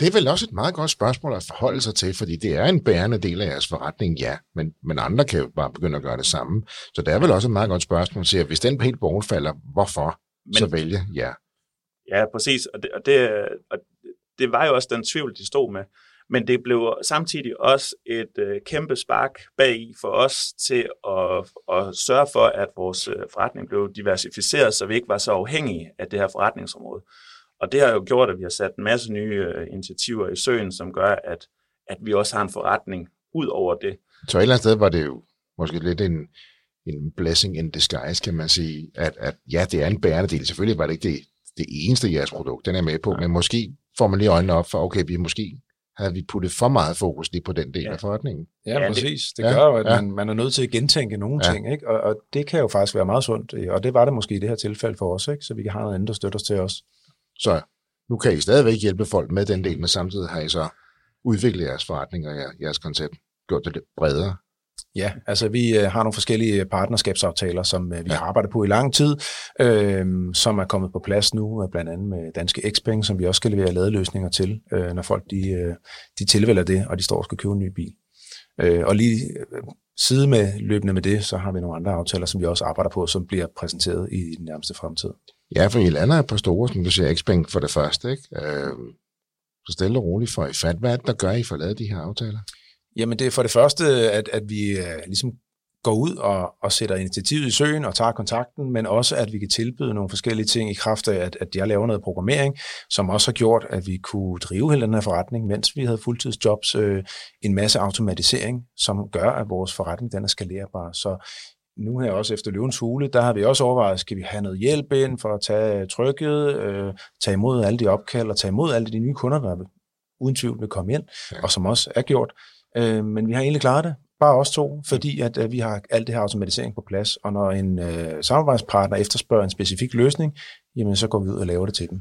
Det er vel også et meget godt spørgsmål at forholde sig til, fordi det er en bærende del af jeres forretning, ja, men, men andre kan jo bare begynde at gøre det samme. Så det er vel også et meget godt spørgsmål at sige, at hvis den helt bortfalder, hvorfor men, så vælge ja? Ja, præcis. Og det, og, det, og det var jo også den tvivl, de stod med. Men det blev samtidig også et øh, kæmpe spark bag i for os til at, at sørge for, at vores øh, forretning blev diversificeret, så vi ikke var så afhængige af det her forretningsområde. Og det har jo gjort, at vi har sat en masse nye øh, initiativer i søen, som gør, at, at vi også har en forretning ud over det. Så et eller andet sted var det jo måske lidt en, en blessing in disguise, kan man sige, at, at ja, det er en bærende del. Selvfølgelig var det ikke det, det eneste i jeres produkt, den er med på, ja. men måske får man lige øjnene op for, okay, vi måske havde vi puttet for meget fokus lige på den del ja. Ja. af forretningen. Ja, Ja, præcis. Det, det gør jo, at ja. man, man er nødt til at gentænke nogle Ja. ting, ikke? Og, og det kan jo faktisk være meget sundt, øh, og det var det måske i det her tilfælde for os, ikke? så vi kan have noget andet, der støtter os til os. Så nu kan I stadigvæk hjælpe folk med den del, men samtidig har I så udviklet jeres forretning og jer- jeres koncept, gjort det lidt bredere. Ja, altså vi øh, har nogle forskellige partnerskabsaftaler, som øh, vi Ja. har arbejdet på i lang tid, øh, som er kommet på plads nu, øh, blandt andet med Danske Xpeng, som vi også skal levere ladeløsninger til, øh, når folk de, øh, de tilvælger det, og de står og skal købe en ny bil. Øh, og lige øh, side med løbende med det, så har vi nogle andre aftaler, som vi også arbejder på, som bliver præsenteret i den nærmeste fremtid. Ja, for I lander et par store, som du siger, Xpeng for det første, ikke? Øh, så stille og roligt for I fat. Hvad er det, der gør, I får lavet de her aftaler? Jamen det er for det første, at, at vi øh, ligesom går ud og, og sætter initiativet i søen og tager kontakten, men også at vi kan tilbyde nogle forskellige ting i kraft af, at, at jeg laver noget programmering, som også har gjort, at vi kunne drive hele den her forretning, mens vi havde fuldtidsjobs, øh, en masse automatisering, som gør, at vores forretning den er skalerbar. Så nu her også efter løvens hule, der har vi også overvejet, skal vi have noget hjælp ind for at tage trykket, øh, tage imod alle de opkald og tage imod alle de nye kunder, der uden tvivl vil komme ind, Ja. ja. og som også er gjort. Øh, men vi har egentlig klaret det, bare os to, fordi at, at vi har alt det her automatisering på plads, og når en øh, samarbejdspartner efterspørger en specifik løsning, jamen så går vi ud og laver det til dem.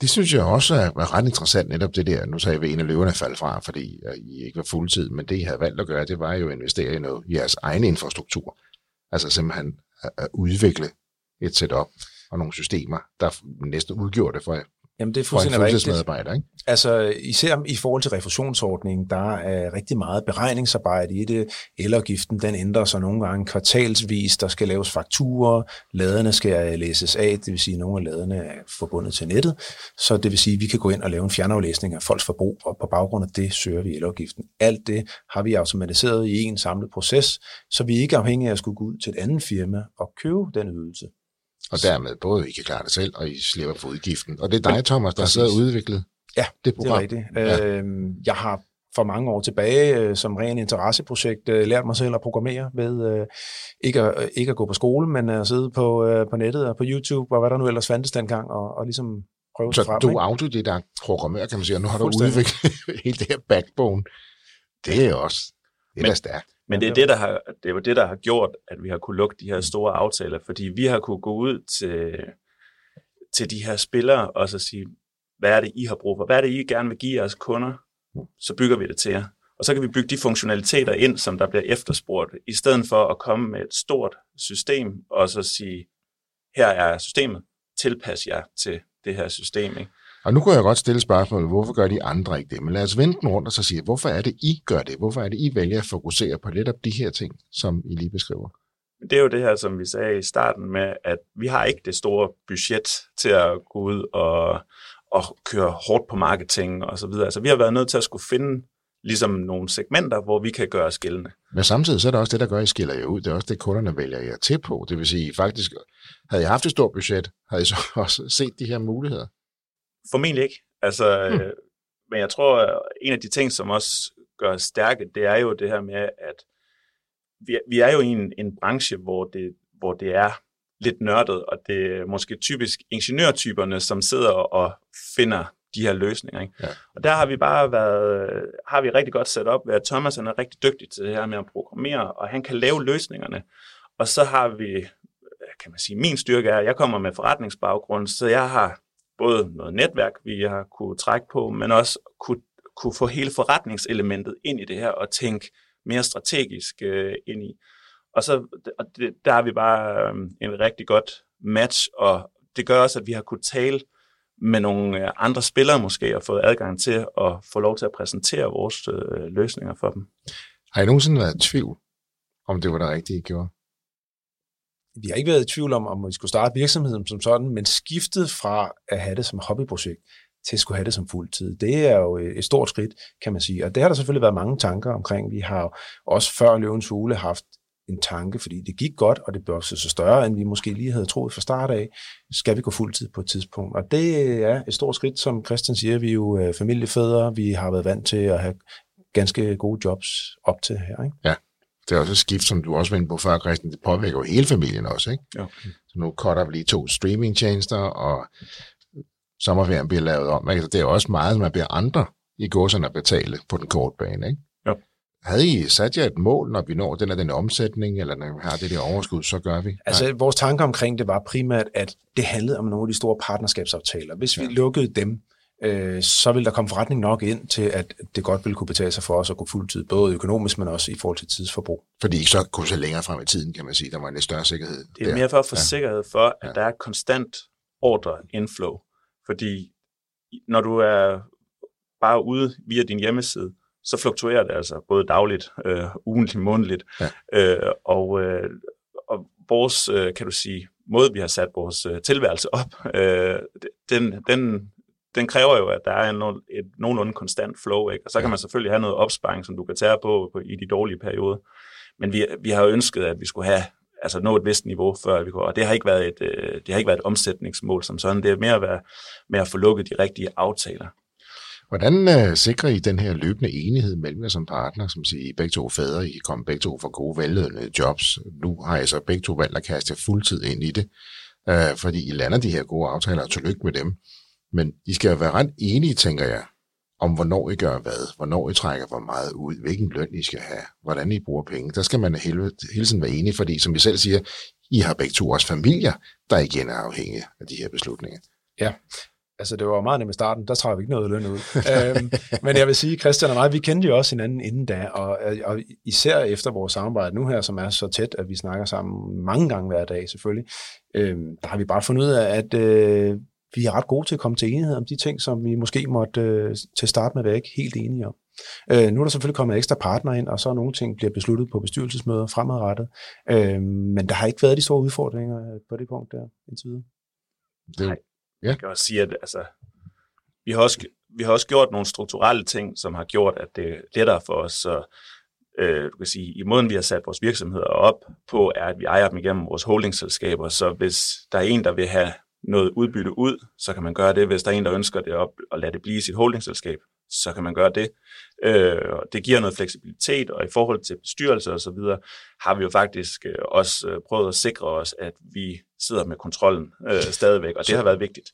Det synes jeg også er ret interessant, netop det der. Nu sagde vi, at en af løverne faldt fra, fordi øh, I ikke var fuldtid, men det, I havde valgt at gøre, det var jo at investere i noget, i jeres egen infrastruktur. Altså simpelthen at, udvikle et setup og nogle systemer, der næsten udgjorde det for. Jamen, det er for en fuldstændig fuldtidsmedarbejder, ikke? Altså især i forhold til refusionsordningen, der er rigtig meget beregningsarbejde i det. Elafgiften, den ændrer sig nogle gange kvartalsvis. Der skal laves fakturer, laderne skal læses af, det vil sige, at nogle af laderne er forbundet til nettet. Så det vil sige, at vi kan gå ind og lave en fjernaflæsning af folks forbrug, og på baggrund af det søger vi elafgiften. Alt det har vi automatiseret i en samlet proces, så vi er ikke afhængige af at skulle gå ud til et andet firma og købe den ydelse. Og dermed både I kan klare det selv, og I slipper for udgiften. Og det er dig, Thomas, der har siddet og udviklet Ja, det Det er program. rigtigt. Ja. Øhm, jeg har for mange år tilbage øh, som ren interesseprojekt øh, lært mig selv at programmere ved øh, ikke, at, øh, ikke at gå på skole, men at sidde på, øh, på nettet og på YouTube og hvad der nu ellers fandtes dengang og, og ligesom prøve sig Så frem. du ikke? er autodidakt programmør, kan man sige, og nu har du udviklet [laughs] hele det her backbone. Det er også, det er Men- stærkt. Men det er, det, der har, det er jo det, der har gjort, at vi har kunne lukke de her store aftaler, fordi vi har kunne gå ud til, til de her spillere og så sige, hvad er det, I har brug for? Hvad er det, I gerne vil give jeres kunder? Så bygger vi det til jer. Og så kan vi bygge de funktionaliteter ind, som der bliver efterspurgt, i stedet for at komme med et stort system og så sige, her er systemet, tilpas jer til det her system. Ikke? Og nu kunne jeg godt stille spørgsmålet, hvorfor gør de andre ikke det? Men lad os vende den rundt og så sige, hvorfor er det, I gør det? Hvorfor er det, I vælger at fokusere på lidt af de her ting, som I lige beskriver? Men det er jo det her, som vi sagde i starten med, at vi har ikke det store budget til at gå ud og, og køre hårdt på marketing og så videre. Altså vi har været nødt til at skulle finde ligesom nogle segmenter, hvor vi kan gøre os gældende. Men samtidig så er det også det, der gør, at I skiller jer ud. Det er også det, kunderne vælger jer til på. Det vil sige, faktisk, havde I haft et stort budget, havde I så [laughs] også set de her muligheder. Formentlig ikke. Altså, hmm. Men jeg tror, at en af de ting, som også gør os stærke, det er jo det her med, at vi, vi er jo i en, en branche, hvor det, hvor det er lidt nørdet, og det er måske typisk ingeniørtyperne, som sidder og finder de her løsninger. Ikke? Ja. Og der har vi bare været, har vi rigtig godt sat op ved, at Thomas han er rigtig dygtig til det her med at programmere, og han kan lave løsningerne. Og så har vi, kan man sige, min styrke er, at jeg kommer med forretningsbaggrund, så jeg har både noget netværk, vi har kunne trække på, men også kunne, kunne få hele forretningselementet ind i det her og tænke mere strategisk øh, ind i. Og så og det, der har vi bare øh, en rigtig godt match, og det gør også, at vi har kunne tale med nogle øh, andre spillere måske, og fået adgang til at få lov til at præsentere vores øh, løsninger for dem. Har I nogensinde været i tvivl, om det var det rigtige, I gjorde? Vi har ikke været i tvivl om, om vi skulle starte virksomheden som sådan, men skiftet fra at have det som hobbyprojekt til at skulle have det som fuldtid, det er jo øh, et stort skridt, kan man sige. Og det har der selvfølgelig været mange tanker omkring. Vi har jo også før Løvens Hule haft en tanke, fordi det gik godt, og det blev så større, end vi måske lige havde troet fra start af, skal vi gå fuldtid på et tidspunkt. Og det er et stort skridt, som Christian siger, vi er jo øh, familiefædre, vi har været vant til at have ganske gode jobs op til her. Ikke? Ja, det er også et skift, som du også var inde på før, Christian, det påvirker jo hele familien også, ikke? Jo. Så nu cutter vi lige to streamingtjenester, og sommerferien bliver lavet om. Ikke? Så det er også meget, man bliver andre i gåserne at betale på den korte bane, ikke? Jo. Havde I sat jer et mål, når vi når den og den omsætning, eller når vi har det der overskud, så gør vi? Altså, vores tanker omkring det var primært, at det handlede om nogle af de store partnerskabsaftaler. Hvis vi Ja. lukkede dem, øh, så ville der komme forretning nok ind til, at det godt ville kunne betale sig for os at gå fuldtid, både økonomisk, men også i forhold til tidsforbrug. Fordi I så kunne se længere frem i tiden, kan man sige. Der var en lidt større sikkerhed. Det er der. mere for at få Ja. sikkerhed for, at Ja. der er konstant ordre inflow. Fordi når du er bare ude via din hjemmeside, så fluktuerer det altså både dagligt, øh, ugentligt, månedligt. Ja. Øh, og, øh, og vores, øh, kan du sige, måde vi har sat vores øh, tilværelse op, øh, den, den, den kræver jo, at der er en, et nogenlunde konstant flow, ikke? og så kan man selvfølgelig have noget opsparing, som du kan tage på, på i de dårlige perioder. Men vi, vi har jo ønsket, at vi skulle have altså nå et vist niveau, før vi kunne, og det har ikke været et, øh, det har ikke været et omsætningsmål som sådan, det er mere at være, med at få lukket de rigtige aftaler. Hvordan øh, sikrer I den her løbende enighed mellem jer som partner, som siger, I begge to fædre, I kommer begge to fra gode vellønnede jobs. Nu har I så begge to valgt at kaste fuldtid ind i det, øh, fordi I lander de her gode aftaler, og tillykke med dem. Men I skal jo være ret enige, tænker jeg, om hvornår I gør hvad, hvornår I trækker hvor meget ud, hvilken løn I skal have, hvordan I bruger penge. Der skal man hele, hele tiden være enige, fordi som I selv siger, I har begge to også familier, der igen er afhængige af de her beslutninger. Ja, Altså, det var meget nemt i starten, der trækker vi ikke noget løn ud. øhm, men jeg vil sige, Christian og mig, vi kendte jo også hinanden inden da, og, øh, og især efter vores samarbejde nu her, som er så tæt, at vi snakker sammen mange gange hver dag selvfølgelig, øhm, der har vi bare fundet ud af, at øh, vi er ret gode til at komme til enighed om de ting, som vi måske måtte øh, til start med være ikke helt enige om. Øh, nu er der selvfølgelig kommet ekstra partner ind, og så er nogle ting bliver besluttet på bestyrelsesmøder fremadrettet. Øh, men der har ikke været de store udfordringer øh, på det punkt der indtil videre. Det, Nej. Ja. Jeg kan også sige, at altså, vi, har også, vi har også gjort nogle strukturelle ting, som har gjort, at det er lettere for os. Så, øh, du kan sige, i måden, vi har sat vores virksomheder op på, er, at vi ejer dem igennem vores holdingselskaber. Så hvis der er en, der vil have noget udbytte ud, så kan man gøre det. Hvis der er en, der ønsker det op og lade det blive sit holdingselskab, så kan man gøre det. Øh, det giver noget fleksibilitet, og i forhold til bestyrelse og så videre, har vi jo faktisk øh, også øh, prøvet at sikre os, at vi sidder med kontrollen øh, stadigvæk, og det har været vigtigt.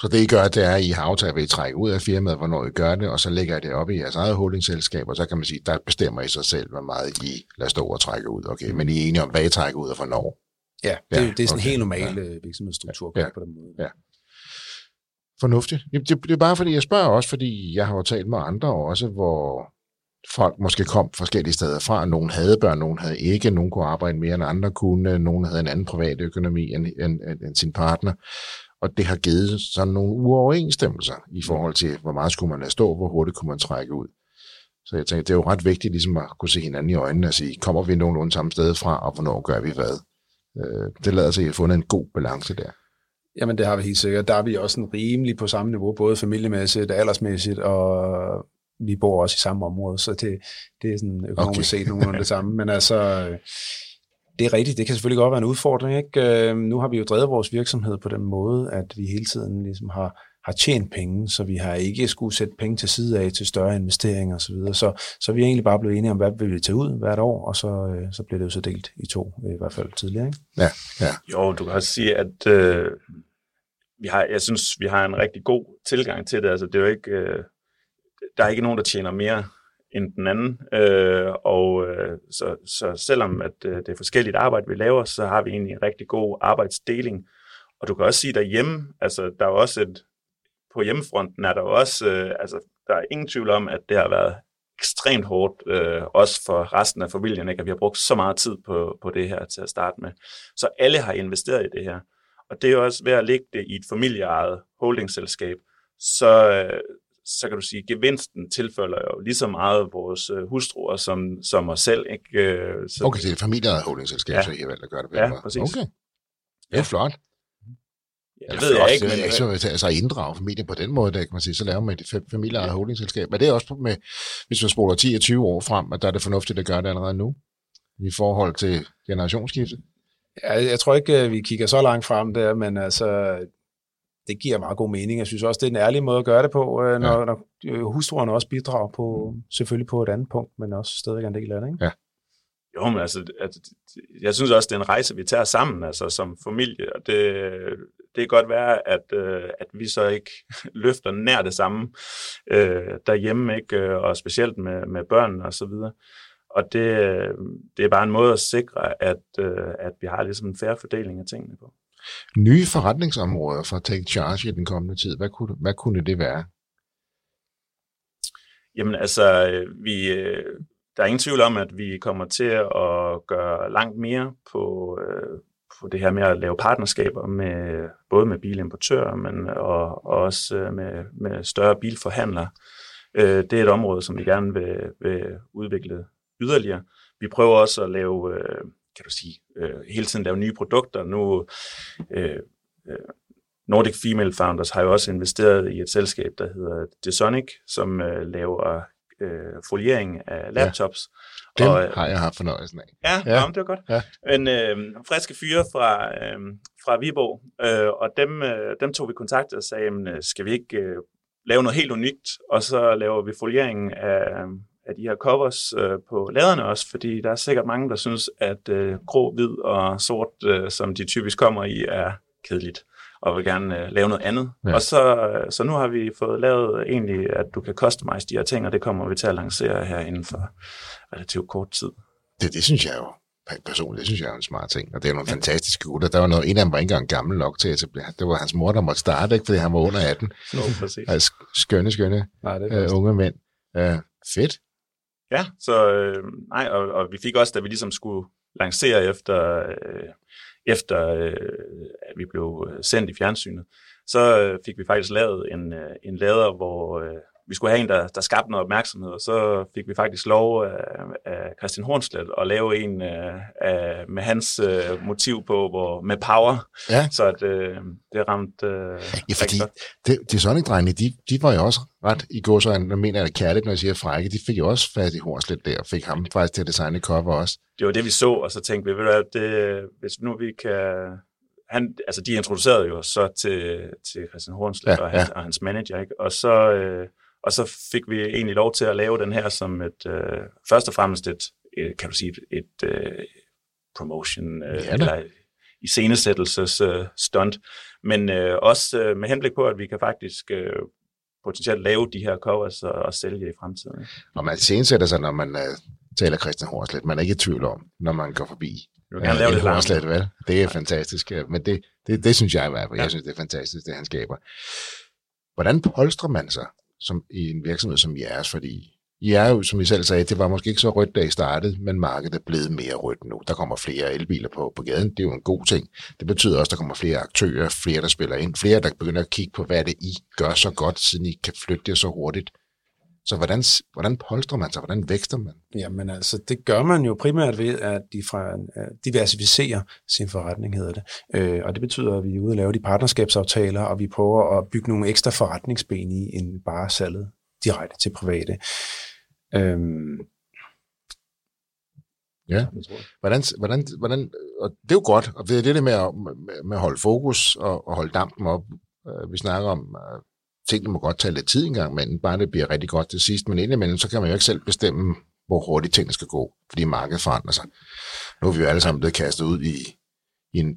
Så det I gør, det er, at I har aftalt, at I trække ud af firmaet, hvornår I gør det, og så lægger I det op i jeres eget holdingselskab, og så kan man sige, der bestemmer I sig selv, hvor meget I lader stå og trække ud. Okay, men I er enige om, hvad I trækker ud og hvornår. Ja, det, ja, det er sådan en okay. helt normal ja. virksomhedsstruktur ja. på den måde. Ja. Fornuftigt. Det, det, det er bare fordi, jeg spørger også, fordi jeg har jo talt med andre også, hvor folk måske kom forskellige steder fra. Nogen havde børn, nogen havde ikke. Nogen kunne arbejde mere end andre kunne. Nogen havde en anden privat økonomi end, end, end, end sin partner. Og det har givet sådan nogle uoverensstemmelser i forhold til, hvor meget skulle man lade stå, hvor hurtigt kunne man trække ud. Så jeg tænkte, det er jo ret vigtigt ligesom at kunne se hinanden i øjnene og sige, kommer vi nogenlunde samme sted fra, og hvornår gør vi hvad? Øh, det lader sig at fundet en god balance der. Jamen det har vi helt sikkert. Der er vi også en rimelig på samme niveau, både familiemæssigt, aldersmæssigt, og vi bor også i samme område, så det, det er sådan økonomisk okay. set nogenlunde det samme. Men altså, det er rigtigt, det kan selvfølgelig godt være en udfordring. Ikke? Øh, nu har vi jo drevet vores virksomhed på den måde, at vi hele tiden ligesom har, har tjent penge, så vi har ikke skulle sætte penge til side af til større investeringer osv. Så, videre. så, så vi er egentlig bare blevet enige om, hvad vil vi tage ud hvert år, og så, øh, så bliver det jo så delt i to, i hvert fald tidligere. Ikke? Ja, ja. Jo, du kan også sige, at øh, vi har, jeg synes, vi har en rigtig god tilgang til det. Altså, det er jo ikke, øh, der er ikke nogen, der tjener mere end den anden. Øh, og øh, så, så selvom at øh, det er forskelligt arbejde, vi laver, så har vi egentlig en rigtig god arbejdsdeling. Og du kan også sige derhjemme, altså der er også et, på hjemmefronten er der også, øh, altså der er ingen tvivl om, at det har været ekstremt hårdt, øh, også for resten af familien, ikke? at vi har brugt så meget tid på, på det her til at starte med. Så alle har investeret i det her. Og det er også ved at lægge det i et familieejet holdingselskab, så, øh, så kan du sige, gevinsten tilfølger jo lige så meget vores øh, hustruer som, som os selv. Ikke? Øh, så, okay, det er familieejet holdingselskab, ja. så I har valgt at gøre det bedre. Ja, præcis. Okay. Det er flot. Ja, det ved jeg ikke. Men, så, så altså inddrage familien på den måde, der, kan man sige, så laver man et familieejet ja. holdingselskab. Men det er også med, hvis man spoler 10 og 20 år frem, at der er det fornuftigt at gøre det allerede nu, i forhold til generationsskiftet? Ja, jeg tror ikke, vi kigger så langt frem der, men altså, det giver meget god mening. Jeg synes også, det er en ærlig måde at gøre det på, øh, når, ja. når øh, hustruerne også bidrager på, selvfølgelig på et andet punkt, men også stadig en del af det. Ikke? Ja. Jo, men altså, jeg synes også, det er en rejse, vi tager sammen, altså som familie, og det, det kan godt være, at, øh, at vi så ikke [laughs] løfter nær det samme øh, derhjemme, ikke? og specielt med, med børnene og så videre. Og det, det er bare en måde at sikre, at, at vi har ligesom en færre fordeling af tingene på. Nye forretningsområder for Take Charge i den kommende tid, hvad kunne, hvad kunne det være? Jamen altså, vi, der er ingen tvivl om, at vi kommer til at gøre langt mere på, øh, på det her med at lave partnerskaber med både med bilimportører, men og, og også øh, med, med større bilforhandlere. Øh, det er et område, som vi gerne vil, vil udvikle yderligere. Vi prøver også at lave kan du sige, øh, hele tiden lave nye produkter. Nu, øh, øh, Nordic Female Founders har jo også investeret i et selskab, der hedder Desonic, som øh, laver øh, foliering af laptops. Ja. Dem og, øh, har jeg haft fornøjelsen af. Ja, ja. Jamen, det var godt. Ja. En øh, friske fyre fra, øh, fra Viborg, øh, og dem, øh, dem tog vi kontakt og sagde, jamen, skal vi ikke øh, lave noget helt unikt, og så laver vi folieringen af, af de her covers øh, på laderne også, fordi der er sikkert mange, der synes, at øh, grå, hvid og sort, øh, som de typisk kommer i, er kedeligt og vil gerne øh, lave noget andet. Ja. Og så, øh, så nu har vi fået lavet egentlig, at du kan customize de her ting, og det kommer vi til at lancere her inden for relativt kort tid. Det, det synes jeg jo personligt, det synes jeg er en smart ting. Og det er nogle ja. fantastiske gutter. Der var noget, en af dem var ikke engang gammel nok til at etablere. Det var hans mor, der måtte starte, ikke? fordi han var under 18. Nå, præcis. Altså, skønne, skønne Nej, det er uh, unge mænd. Uh, fedt. Ja, så øh, nej, og, og vi fik også, da vi ligesom skulle lancere efter øh, efter øh, at vi blev sendt i fjernsynet, så øh, fik vi faktisk lavet en, øh, en lader, hvor øh, vi skulle have en, der, der skabte noget opmærksomhed, og så fik vi faktisk lov af, af Christian Hornslet at lave en øh, af, med hans øh, motiv på, hvor med power, Ja. så at, øh, det ramte øh, Ja, fordi det, de Sonic-drengene, de, de var jo også ret i går, så jeg mener jeg det kærligt, når jeg siger frække, de fik jo også fat i Hornslet der, og fik ham faktisk til at designe cover også. det var det, vi så, og så tænkte vi, ved du hvad, det, hvis nu vi kan... Han, altså, de introducerede jo så til, til Christian Hornslet ja, og, hans, ja. og hans manager, ikke? Og så, øh, og så fik vi egentlig lov til at lave den her som et, øh, først og fremmest et, et kan du sige, et, et øh, promotion, øh, Ja eller iscenesættelses øh, stunt, men øh, også øh, med henblik på, at vi kan faktisk øh, potentielt lave de her covers og, og sælge i fremtiden. Og man scenesætter sig, når man uh, taler Christian Hornslet. Man er ikke i tvivl om, når man går forbi. Vil gerne lave det langt. Hornslet, vel? Det er fantastisk. øh, Men det, det, det synes jeg i hvert fald. Jeg synes, det er fantastisk, det han skaber. Hvordan polstrer man sig som, i en virksomhed som jeres? Fordi I er jo, som I selv sagde, det var måske ikke så rødt, da I startede, men markedet er blevet mere rødt nu. Der kommer flere elbiler på, på gaden. Det er jo en god ting. Det betyder også, at der kommer flere aktører, flere, der spiller ind, flere, der begynder at kigge på, hvad det I gør så godt, siden I kan flytte det så hurtigt. Så hvordan, hvordan polstrer man sig? Hvordan vækster man? Jamen altså, det gør man jo primært ved, at de fra, at diversificere sin forretning, hedder det. Øh, og det betyder, at vi er ude og lave de partnerskabsaftaler, og vi prøver at bygge nogle ekstra forretningsben i, end bare salget direkte til private. Øhm, Ja. Hvordan, hvordan, hvordan, og det er jo godt, og det er det med at, med, med holde fokus og, og holde dampen op. Øh, Vi snakker om, at tingene må godt tage lidt tid engang, men bare det bliver rigtig godt til sidst. Men indimellem, så kan man jo ikke selv bestemme, hvor hurtigt tingene skal gå, fordi markedet forandrer sig. Nu er vi jo alle sammen blevet kastet ud i, i en,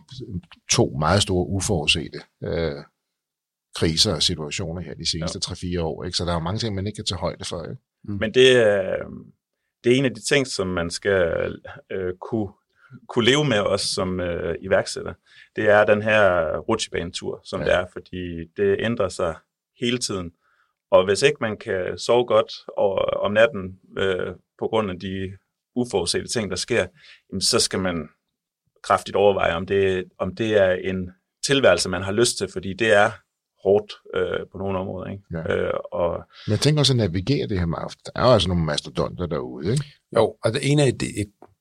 to meget store uforudsete øh, kriser og situationer her de seneste 3-4 år. Ikke? Så der er jo mange ting, man ikke kan tage højde for. Ikke? Men det, er- det er en af de ting, som man skal øh, kunne, kunne leve med os som øh, iværksætter. Det er den her rutsjebanetur, som Ja. ja. det er, fordi det ændrer sig hele tiden. Og hvis ikke man kan sove godt over, om natten øh, på grund af de uforudsete ting, der sker, jamen, så skal man kraftigt overveje, om det, om det er en tilværelse, man har lyst til, fordi det er hårdt øh, på nogle områder. Ikke? Ja. Øh, og Men jeg tænker også at navigere det her marked. Der er jo altså nogle mastodonter derude. Ikke? Jo, og det ene af de,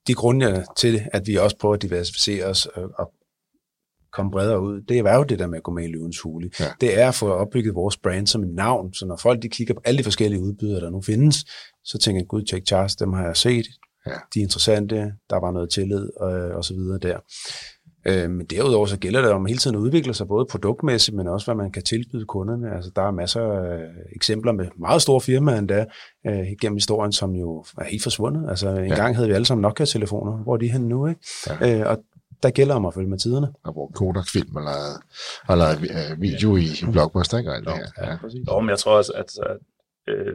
de grunde til at vi også prøver at diversificere os og, og komme bredere ud, det er jo det der med at gå med i løvens hule. Ja. Det er at få opbygget vores brand som et navn, så når folk de kigger på alle de forskellige udbydere, der nu findes, så tænker jeg, gud, check Charles, dem har jeg set, Ja. de er interessante, der var noget tillid og, og så videre der. Øh, Men derudover så gælder det om hele tiden at udvikle sig, både produktmæssigt, men også hvad man kan tilbyde kunderne. Altså, der er masser af eksempler med meget store firmaer endda øh, gennem historien, som jo er helt forsvundet. Altså, en Ja. gang havde vi alle sammen Nokia-telefoner. Hvor er de henne nu, ikke? Ja. Øh, og gælder om at følge med tiderne. og hvor Kodak Film har lavet, har lavet øh, video i, i Blockbuster, ikke? Og alt det her. Ja. præcis. Jo, men jeg tror også, at, at øh,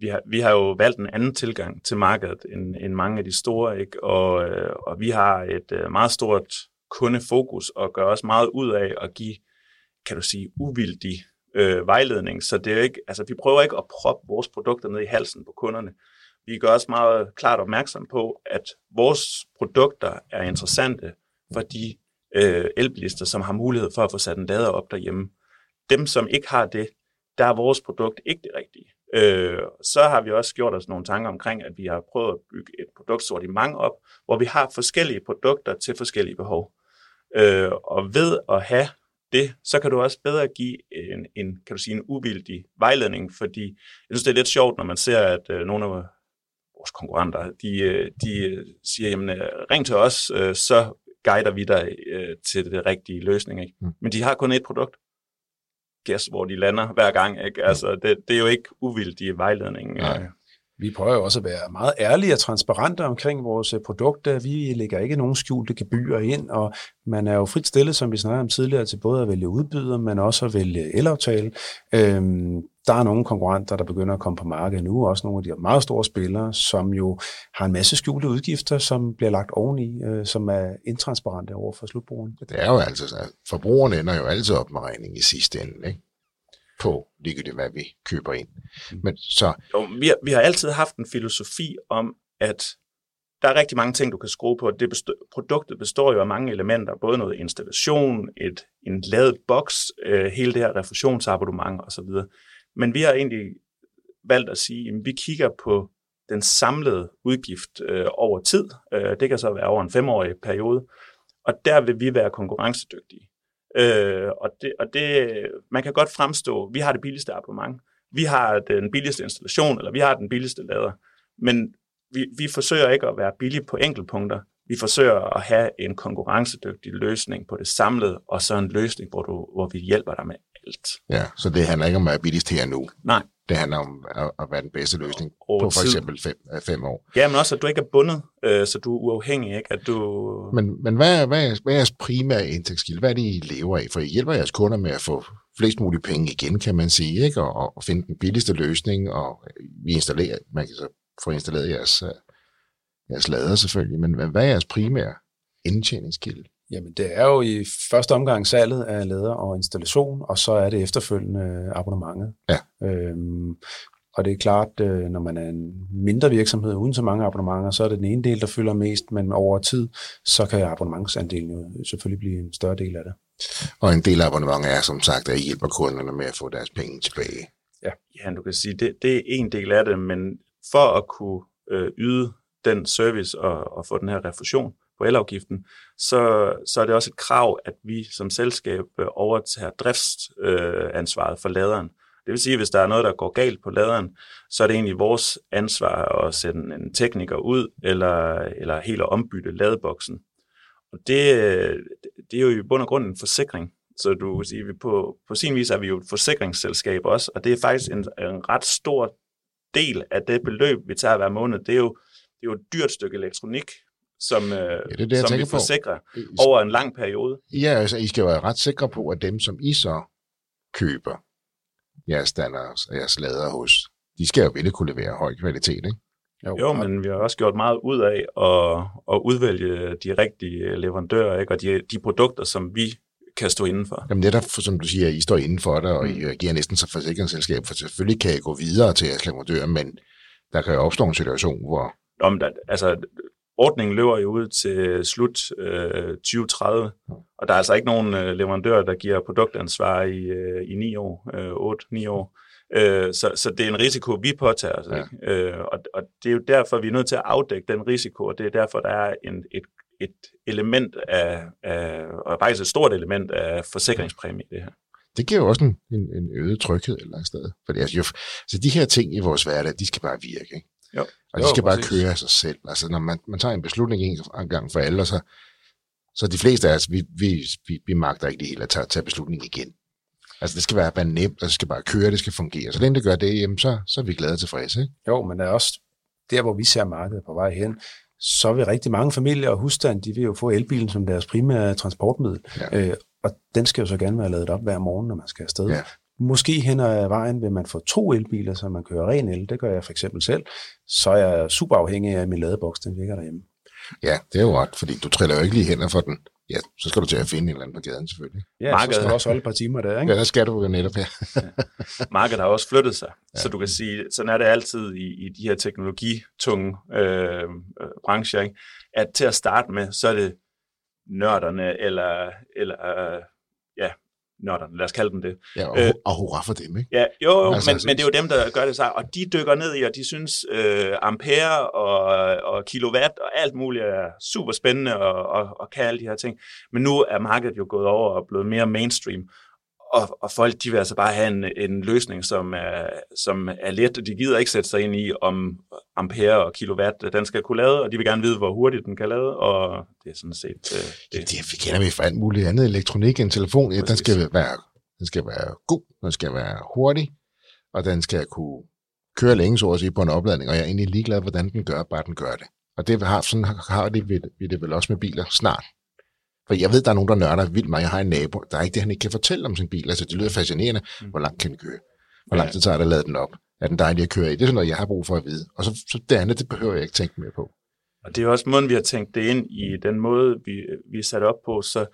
vi, har, vi har jo valgt en anden tilgang til markedet end, end mange af de store, ikke? Og, øh, og vi har et øh, meget stort kundefokus og gør også meget ud af at give, kan du sige, uvildig øh, vejledning. Så det er jo ikke, altså, vi prøver ikke at proppe vores produkter ned i halsen på kunderne. Vi gør også meget klart opmærksom på, at vores produkter er interessante for de øh, elbilister, som har mulighed for at få sat en lader op derhjemme. Dem, som ikke har det, der er vores produkt ikke det rigtige. Øh, så har vi også gjort os nogle tanker omkring, at vi har prøvet at bygge et produktsortiment op, hvor vi har forskellige produkter til forskellige behov. Øh, og ved at have det, så kan du også bedre give en, en, kan du sige, en uvildig vejledning, fordi jeg synes, det er lidt sjovt, når man ser, at øh, nogle af vores konkurrenter, de, øh, de øh, siger, jamen, øh, ring til os, øh, så guider vi dig øh, til det rigtige løsning. Ikke? Mm. Men de har kun et produkt. Gæs, hvor de lander hver gang. Ikke? Altså, det, det er jo ikke uvildig vejledning. Nej. Vi prøver jo også at være meget ærlige og transparente omkring vores øh, produkter. Vi lægger ikke nogen skjulte gebyrer ind, og man er jo frit stillet, som vi snakkede om tidligere, til både at vælge udbyder, men også at vælge elaftale. Øhm, der er nogle konkurrenter, der begynder at komme på markedet nu, også nogle af de meget store spillere, som jo har en masse skjulte udgifter, som bliver lagt oveni, øh, som er intransparente over for slutbrugeren. Det er jo altså. altså Forbrugerne ender jo altid op med regningen i sidste ende, ikke? På ligegyldigt, hvad vi køber ind. Men så, Jo, vi, har, vi har altid haft en filosofi om, at der er rigtig mange ting, du kan skrue på. Det består, produktet består jo af mange elementer, både noget installation, et, en lavet boks, øh, hele det her refusionsabonnement osv. Men vi har egentlig valgt at sige, at vi kigger på den samlede udgift øh, over tid. Øh, det kan så være over en femårig periode. Og der vil vi være konkurrencedygtige. Øh, og det, og det, man kan godt fremstå, vi har det billigste abonnement, vi har den billigste installation, eller vi har den billigste lader. Men vi, vi forsøger ikke at være billige på enkeltpunkter. Vi forsøger at have en konkurrencedygtig løsning på det samlede, og så en løsning, hvor, du, hvor vi hjælper dig med alt. Ja, så det handler ikke om at være billigst her nu. Nej. Det handler om at, at være den bedste løsning Over på for tid. eksempel fem, øh, fem år. Ja, men også, at du ikke er bundet, øh, så du er uafhængig, ikke? At du... Men, men hvad, er, hvad, er, hvad er jeres primære indtægtskilde? Hvad er det, I lever af? For I hjælper jeres kunder med at få flest mulige penge igen, kan man sige, ikke? Og, og finde den billigste løsning, og vi installerer, man kan så få installeret jeres, øh, jeres lader selvfølgelig, men hvad er jeres primære indtjeningskilde? Jamen, det er jo i første omgang salget af lader og installation, og så er det efterfølgende abonnementet. Ja. Øhm, og det er klart, øh, når man er en mindre virksomhed uden så mange abonnementer, så er det den ene del, der fylder mest, men over tid, så kan abonnementsandelen jo selvfølgelig blive en større del af det. Og en del af abonnementet er som sagt, at I hjælper kunderne med at få deres penge tilbage. Ja, du kan sige, det, det er en del af det, men for at kunne øh, yde den service og, og få den her refusion på elafgiften, så, så er det også et krav, at vi som selskab øh, overtager driftsansvaret øh, for laderen. Det vil sige, at hvis der er noget, der går galt på laderen, så er det egentlig vores ansvar at sende en tekniker ud, eller, eller helt at ombytte ladeboksen. Og det, det er jo i bund og grund en forsikring. Så du vil sige, at vi på, på sin vis er vi jo et forsikringsselskab også, og det er faktisk en, en ret stor del af det beløb, vi tager hver måned. Det er jo, det er jo et dyrt stykke elektronik, som, ja, det er det, som vi tænker på. forsikrer over en lang periode. Ja, altså, I skal være ret sikre på, at dem, som I så køber jeres standards og jeres lader hos, de skal jo ville kunne levere høj kvalitet, ikke? Jo, men vi har også gjort meget ud af at, at udvælge de rigtige leverandører, ikke? og de, de produkter, som vi kan stå indenfor. Jamen netop, som du siger, I står inden for det, og I agerer næsten som forsikringsselskab, for selvfølgelig kan I gå videre til jeres leverandør, men der kan jo opstå en situation, hvor Om der, altså, ordningen løber jo ud til slut øh, 2030, og der er altså ikke nogen øh, leverandør, der giver produktansvar i, øh, i 9 år, øh, 8-9 år. Øh, så, så det er en risiko, vi påtager os. Ja. Ikke? Øh, og, og det er jo derfor, vi er nødt til at afdække den risiko, og det er derfor, der er en, et, et element af, af, og faktisk et stort element af forsikringspræmie i det her. det giver jo også en, en, en øget tryghed et eller andet sted. For det, altså, jo, så de her ting i vores hverdag, de skal bare virke, ikke? Jo. Og de Jo, skal bare præcis. køre af sig selv. Altså, når man, man tager en beslutning en gang for alle, så, så de fleste af os, vi, vi, vi, vi magter ikke det hele at tage, tage beslutningen igen. Altså, det skal være bare nemt, og det skal bare køre, det skal fungere. Så længe det gør det, jamen, så, så er vi glade og tilfredse, ikke? Jo, men der er også der, hvor vi ser markedet på vej hen, så vil rigtig mange familier og husstand, de vil jo få elbilen som deres primære transportmiddel. Ja. Øh, og den skal jo så gerne være lavet op hver morgen, når man skal afsted. Ja. Måske hen ad vejen vil man få to elbiler, så man kører ren el. Det gør jeg for eksempel selv. Så er jeg super afhængig af, at min ladeboks den virker derhjemme. Ja, det er jo ret, fordi du triller jo ikke lige hænder for den. Ja, så skal du til at finde en eller anden på gaden, selvfølgelig. Ja, Markedet- så skal du også holde et par timer der, ikke? Ja, der skal du jo netop her. markedet har også flyttet sig. Ja. Så du kan sige, sådan er det altid i, i de her teknologitunge øh, øh, brancher, ikke? at til at starte med, så er det nørderne, eller, eller øh, ja, nørderne, lad os kalde dem det. Ja, og, Øh. og hurra for dem, ikke? Ja, jo, jo Altså, men, altså- men det er jo dem, der gør det så, og de dykker ned i, og de synes øh, ampere og, og kilowatt og alt muligt er super spændende og, og, og kan alle de her ting. Men nu er markedet jo gået over og blevet mere mainstream, og, og folk de vil altså bare have en, en løsning, som er, som er let, og de gider ikke sætte sig ind i, om ampere og kilowatt den skal kunne lade, og de vil gerne vide, hvor hurtigt den kan lade, og det er sådan set øh, Det, det. vi kender vi fra alt muligt andet elektronik. En telefon, ja, den skal, være, den skal være god, den skal være hurtig, og den skal kunne køre længe, så at sige, på en opladning, og jeg er egentlig ligeglad, hvordan den gør, bare den gør det. Og det har, sådan har det vi, vi det vel også med biler snart. For jeg ved, der er nogen, der nørder vildt meget. Jeg har en nabo, der er ikke det, han ikke kan fortælle om sin bil. Altså, det lyder fascinerende. Mm. Hvor langt kan den køre? Hvor lang tid tager det at lade den op? Er den dejlig at køre i? Det er sådan noget, jeg har brug for at vide. Og så, så det andet, det behøver jeg ikke tænke mere på. Og det er også måden, vi har tænkt det ind i den måde, vi, vi er sat op på. Så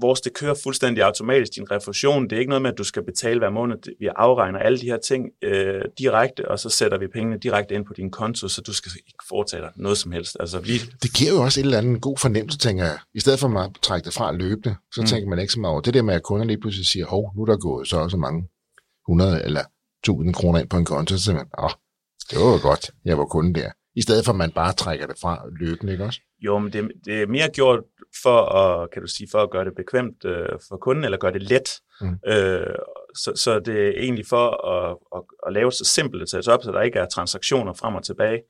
vores det kører fuldstændig automatisk, din refusion. Det er ikke noget med, at du skal betale hver måned. Vi afregner alle de her ting øh, direkte, og så sætter vi pengene direkte ind på din konto, så du skal ikke foretage dig noget som helst. Altså, vi... Det giver jo også et eller andet god fornemmelse, tænker jeg. I stedet for at trække det fra løbende, så mm. tænker man ikke så meget over det der med, at kunderne lige pludselig siger, hov, nu er der gået så også mange 100 eller 1000 kroner ind på en konto, så siger man, åh, det var jo godt, jeg var kunde der. I stedet for, at man bare trækker det fra løbende, ikke også? Jo, men det, det er mere gjort for at, kan du sige, for at gøre det bekvemt øh, for kunden, eller gøre det let. Mm. Øh, så, så det er egentlig for at, at, at lave så simpelt et setup, så der ikke er transaktioner frem og tilbage.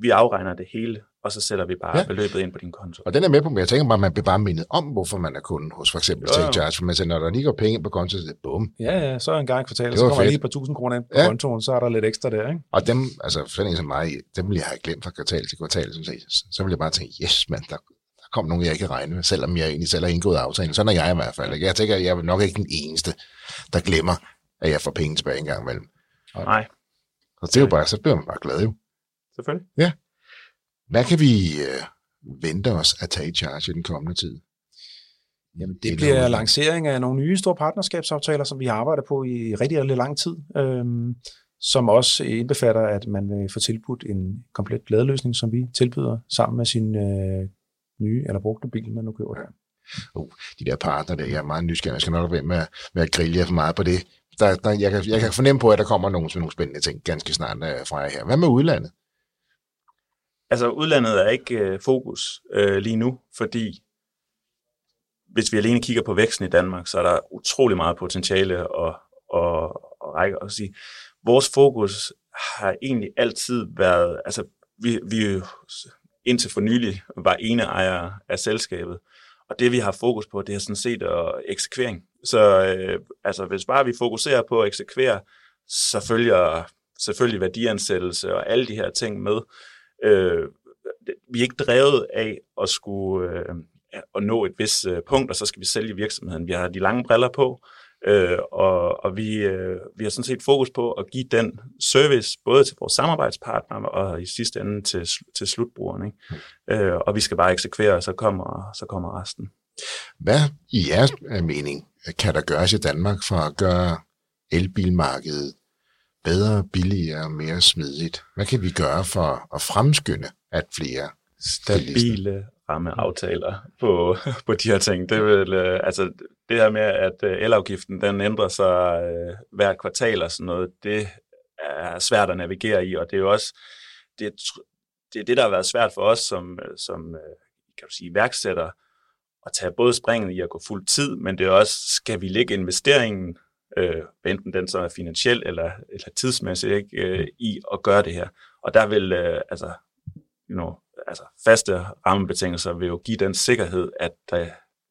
Vi afregner det hele, og så sætter vi bare ja. beløbet ind på din konto. Og den er med på, men jeg tænker bare, at man bliver bare mindet om, hvorfor man er kunde hos for eksempel Take Charge, for man siger, når der lige går penge på konto, så bum. Ja, ja, så en gang i kvartalet, så kommer fedt. lige et par tusind kroner ind på ja. kontoen, så er der lidt ekstra der, ikke? Og dem, altså sådan en som mig, dem vil jeg have glemt fra kvartal til kvartal, som siger, så vil jeg bare tænke, yes, mand, der, der kom nogen, jeg ikke regne med, selvom jeg egentlig selv har indgået aftalen. Sådan er jeg i hvert fald. Ikke? Jeg tænker, at jeg er nok ikke den eneste, der glemmer, at jeg får penge tilbage en gang imellem. Nej. Så det er jo bare, så bliver man bare glad jo. Selvfølgelig. Ja. Hvad kan vi øh, vente os at tage i charge i den kommende tid? Jamen, det bliver noget. lancering af nogle nye store partnerskabsaftaler, som vi har arbejdet på i rigtig, rigtig lang tid, øhm, som også indbefatter, at man vil få tilbudt en komplet glædeløsning, som vi tilbyder sammen med sin øh, nye eller brugte bil, man nu køber der. Uh, de der partner der, jeg er meget nysgerrig. Jeg skal nok være med, med at grille for meget på det. Der, der, jeg, kan, jeg kan fornemme på, at der kommer nogle, nogle spændende ting ganske snart uh, fra jer her. Hvad med udlandet? Altså, udlandet er ikke øh, fokus øh, lige nu, fordi hvis vi alene kigger på væksten i Danmark, så er der utrolig meget potentiale og, og, og række at sige. Vores fokus har egentlig altid været, altså vi, vi indtil for nylig var ene ejer af selskabet, og det vi har fokus på, det er sådan set at eksekvering. Så øh, altså, hvis bare vi fokuserer på at eksekvere, så følger selvfølgelig værdiansættelse og alle de her ting med. Øh, vi er ikke drevet af at skulle øh, at nå et vis øh, punkt, og så skal vi sælge virksomheden. Vi har de lange briller på, øh, og, og vi, øh, vi har sådan set fokus på at give den service både til vores samarbejdspartnere og i sidste ende til, til slutbrugerne. Ikke? Øh, og vi skal bare eksekvere, og så kommer, så kommer resten. Hvad i jeres øh, mening kan der gøres i Danmark for at gøre elbilmarkedet bedre, billigere og mere smidigt? Hvad kan vi gøre for at fremskynde, at flere stabile rammeaftaler på, på de her ting. Det vil, øh, altså, det her med, at øh, elafgiften den ændrer sig øh, hver kvartal og sådan noget, det er svært at navigere i, og det er jo også det, det, er det der har været svært for os som, øh, som kan du sige, værksætter, at tage både springet i at gå fuld tid, men det er også, skal vi lægge investeringen, øh, enten den så er finansiel eller, eller tidsmæssigt, ikke, øh, i at gøre det her. Og der vil, øh, altså, you know, altså faste rammebetingelser vil jo give den sikkerhed, at, øh,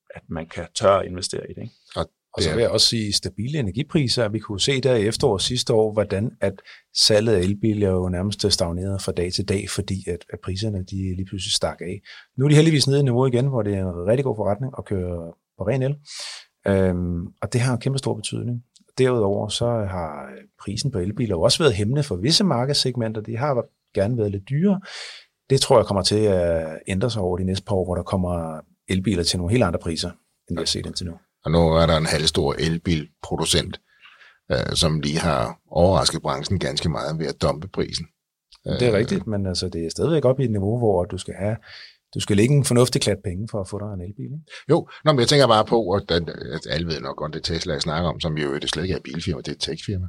at man kan tørre investere i det. Ikke? Og, og så vil jeg også sige stabile energipriser. Vi kunne se der i efteråret sidste år, hvordan at salget af elbiler jo nærmest stagneret fra dag til dag, fordi at, at priserne de lige pludselig stak af. Nu er de heldigvis nede i niveau igen, hvor det er en rigtig god forretning at køre på ren el. Øhm, og det har en kæmpe stor betydning. Derudover så har prisen på elbiler jo også været hæmmende for visse markedssegmenter. De har gerne været lidt dyre, det tror jeg kommer til at ændre sig over de næste par år, hvor der kommer elbiler til nogle helt andre priser, end vi har set indtil nu. Og nu er der en halvstor elbilproducent, øh, som lige har overrasket branchen ganske meget ved at dumpe prisen. Det er rigtigt, men altså, det er stadigvæk op i et niveau, hvor du skal have du skal lægge en fornuftig klat penge for at få dig en elbil. Ikke? Jo, Nå, men jeg tænker bare på, at, at alle ved nok godt, det Tesla, jeg snakker om, som jo det slet ikke er bilfirma, det er et tech-firma.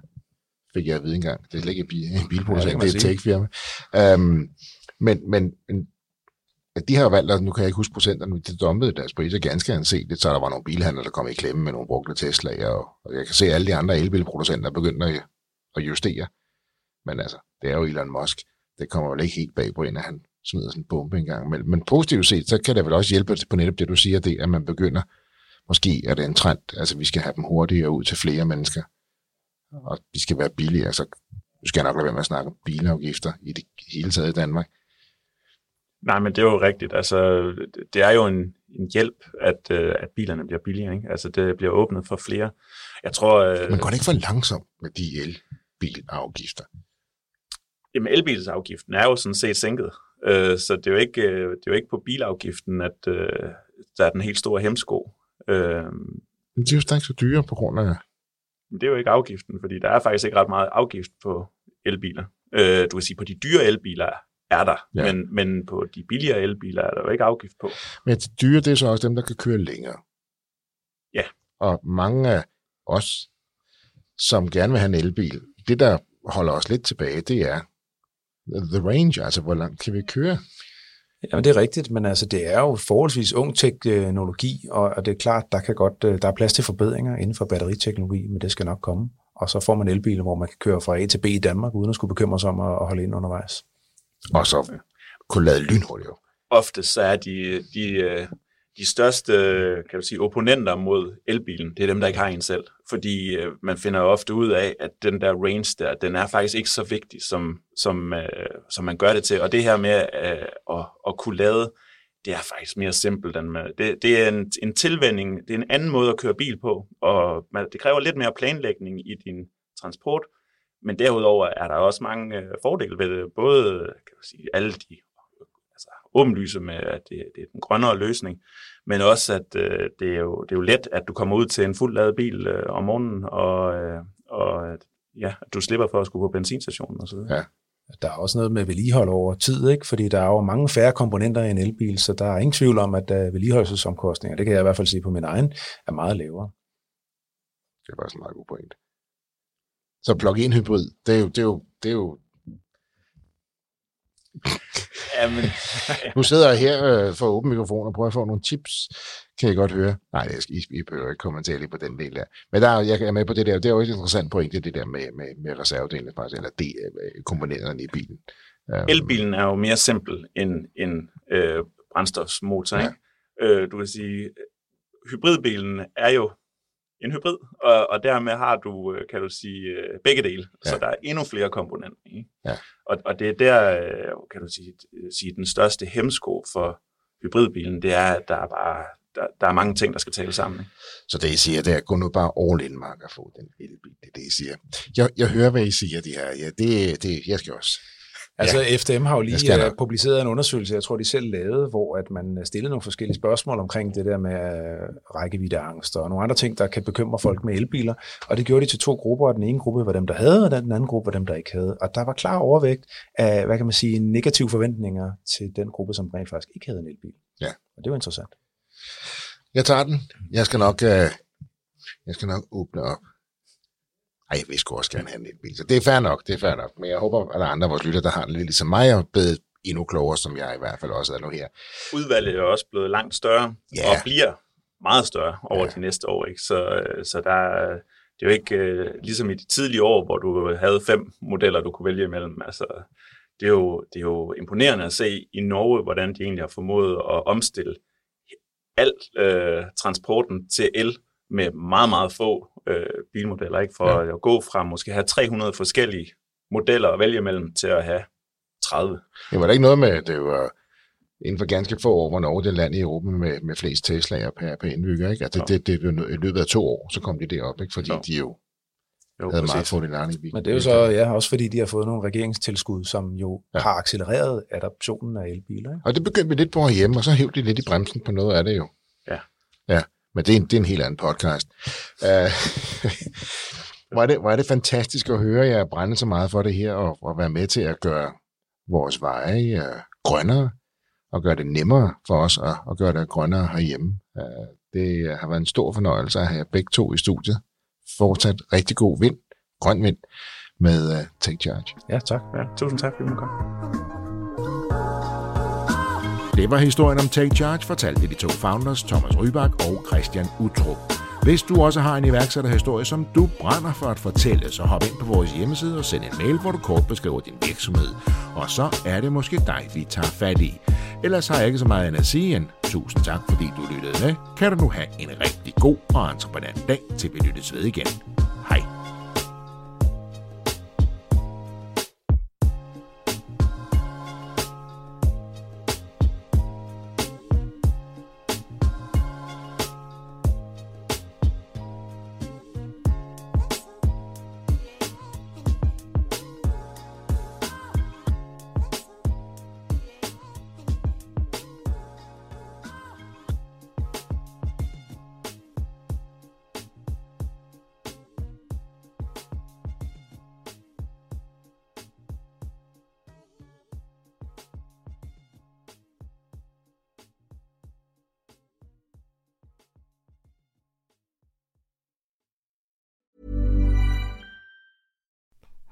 Fik jeg at vide engang. Det er slet ikke en bilproducent, ja, det, det er et tech-firma. Um, men, men, men at de har valgt, at nu kan jeg ikke huske procenterne, de dumpede deres priser ganske anset, så der var nogle bilhandler, der kom i klemme med nogle brugte Tesla, og, og jeg kan se, at alle de andre elbilproducenter er begyndt at, at justere. Men altså, det er jo Elon Musk. Det kommer vel ikke helt bag på en, at han smider sådan en bombe en gang. Men, men positivt set, så kan det vel også hjælpe på netop det, du siger, det at man begynder, måske er det en trend, altså vi skal have dem hurtigere ud til flere mennesker, og de skal være billigere, så nu skal jeg nok lade være med at snakke om bilafgifter i det hele taget i Danmark. Nej, men det er jo rigtigt. Altså, det er jo en, en hjælp, at, øh, at bilerne bliver billigere. Ikke? Altså, det bliver åbnet for flere. Jeg tror... Øh, men går det ikke for langsomt med de elbilafgifter? Jamen, elbilsafgiften er jo sådan set sænket. Øh, så det er, jo ikke, det er jo ikke på bilafgiften, at der er den helt store hemsko. Øh, Men de er jo stadig så dyre på grund af... men det er jo ikke afgiften, fordi der er faktisk ikke ret meget afgift på elbiler. Øh, du kan sige, på de dyre elbiler er der, ja. men, men på de billigere elbiler er der jo ikke afgift på. Men de dyre, det er så også dem, der kan køre længere. Ja. Og mange af os, som gerne vil have en elbil, det der holder os lidt tilbage, det er the range, altså hvor langt kan vi køre? Jamen, det er rigtigt, men altså, det er jo forholdsvis ung teknologi, og, og det er klart, der, kan godt, øh, der er plads til forbedringer inden for batteriteknologi, men det skal nok komme. Og så får man elbiler, hvor man kan køre fra A til B i Danmark, uden at skulle bekymre sig om at, at holde ind undervejs. Og så kunne lade lynhurtigt jo. Ofte så er de, de, øh, de største kan du sige, opponenter mod elbilen, det er dem, der ikke har en selv. Fordi øh, man finder ofte ud af, at den der range der, den er faktisk ikke så vigtig, som, som, øh, som man gør det til. Og det her med øh, at, at kunne lade, det er faktisk mere simpelt. End man, det, det er en, en tilvænning, det er en anden måde at køre bil på, og man, det kræver lidt mere planlægning i din transport. Men derudover er der også mange øh, fordele ved det. Både kan man sige, alle de åbenlyse med, at det, det er den grønnere løsning, men også, at øh, det, er jo, det er jo let, at du kommer ud til en fuldt lavet bil øh, om morgenen, og, øh, og at, ja, at du slipper for at skulle på benzinstationen osv. Ja. Der er også noget med vedligehold over tid, ikke? fordi der er jo mange færre komponenter i en elbil, så der er ingen tvivl om, at uh, vedligeholdelsesomkostninger, det kan jeg i hvert fald sige på min egen, er meget lavere. Det er faktisk en meget god point. Så plug-in hybrid, det er jo, det er jo, det er jo Ja, men, [laughs] Nu sidder jeg her øh, for åben mikrofon og prøver at få nogle tips, kan jeg godt høre. Nej, jeg skal, I, I behøver ikke kommentere lige på den del der. Men der, er- jeg er med på det der. Det er jo et interessant point, det der med, med, med reservedelene, faktisk, eller det, øh, komponenterne i bilen. Um, elbilen er jo mere simpel end en øh, brændstofsmotor. Ja. Øh, du kan sige, hybridbilen er jo en hybrid, og, og dermed har du, øh, kan du sige, øh, begge dele. Ja. Så der er endnu flere komponenter i. Ja. Og, og det er der, øh, kan du sige, sige, den største hemsko for hybridbilen, det er, at der er bare der, der er mange ting, der skal tale sammen. Ikke? Så det, I siger, det er, gå nu bare all in, Mark, og få den elbil. Det er det, I siger. Jeg, jeg hører, hvad I siger, de her. Ja, det, det, jeg skal også. Altså FDM har jo Jeg lige nok. uh, publiceret en undersøgelse, jeg tror de selv lavede, hvor at man stillede nogle forskellige spørgsmål omkring det der med uh, rækkeviddeangst og nogle andre ting, der kan bekymre folk med elbiler. Og det gjorde de til to grupper, og den ene gruppe var dem, der havde, og den anden gruppe var dem, der ikke havde. Og der var klar overvægt af, hvad kan man sige, negative forventninger til den gruppe, som rent faktisk ikke havde en elbil. Ja. Og det var interessant. Jeg tager den. Jeg skal nok, øh, jeg skal nok åbne op. Ej, jeg vil sgu også gerne have en elbil. Så det er fair nok, det er fair nok. Men jeg håber, at der er andre af vores lytter, der har en lidt ligesom mig, og blevet endnu klogere, som jeg i hvert fald også er nu her. Udvalget er også blevet langt større, Ja. og bliver meget større over Ja. de næste år. Ikke? Så, øh, så der, er- det er jo ikke øh, ligesom i de tidlige år, hvor du havde fem modeller, du kunne vælge imellem. Altså, det, er jo, det er jo imponerende at se i Norge, hvordan de egentlig har formået at omstille al øh, transporten til el med meget, meget få øh, bilmodeller. Ikke? For Ja. at gå fra måske have 300 forskellige modeller at vælge imellem til at have 30. Det var der ikke noget med, at det var inden for ganske få år, hvor Norge det land i Europa med, med flest Tesla'er per, per indbygger. Ikke? Altså, det, det, det, i løbet af to år, så kom de derop, ikke? fordi Jo. de jo Jo, havde meget præcis. fordelagtigt i bilen. Men det er jo så ja, også fordi, de har fået nogle regeringstilskud, som jo ja. har accelereret adoptionen af elbiler. Ikke? Og det begyndte vi lidt på herhjemme, og så hævde de lidt i bremsen på noget af det jo. Ja. Ja, men det er en, det er en helt anden podcast. Uh, [laughs] hvor, er det, hvor er det fantastisk at høre jer brænde så meget for det her, og, og være med til at gøre vores veje uh, grønnere, og gøre det nemmere for os at, at gøre det grønnere herhjemme. Uh, det har været en stor fornøjelse at have jer begge to i studiet. Fortsat rigtig god vind, grøn vind, med uh, Take Charge. Ja, tak. Ja, tusind tak, fordi du kom. Det var historien om Take Charge, fortalt af de to founders, Thomas Rybak og Christian Utrup. Hvis du også har en iværksætterhistorie, som du brænder for at fortælle, så hop ind på vores hjemmeside og send en mail, hvor du kort beskriver din virksomhed. Og så er det måske dig, vi tager fat i. Ellers har jeg ikke så meget end at sige end tusind tak, fordi du lyttede med. Kan du nu have en rigtig god og entreprenant dag, til vi lyttes ved igen.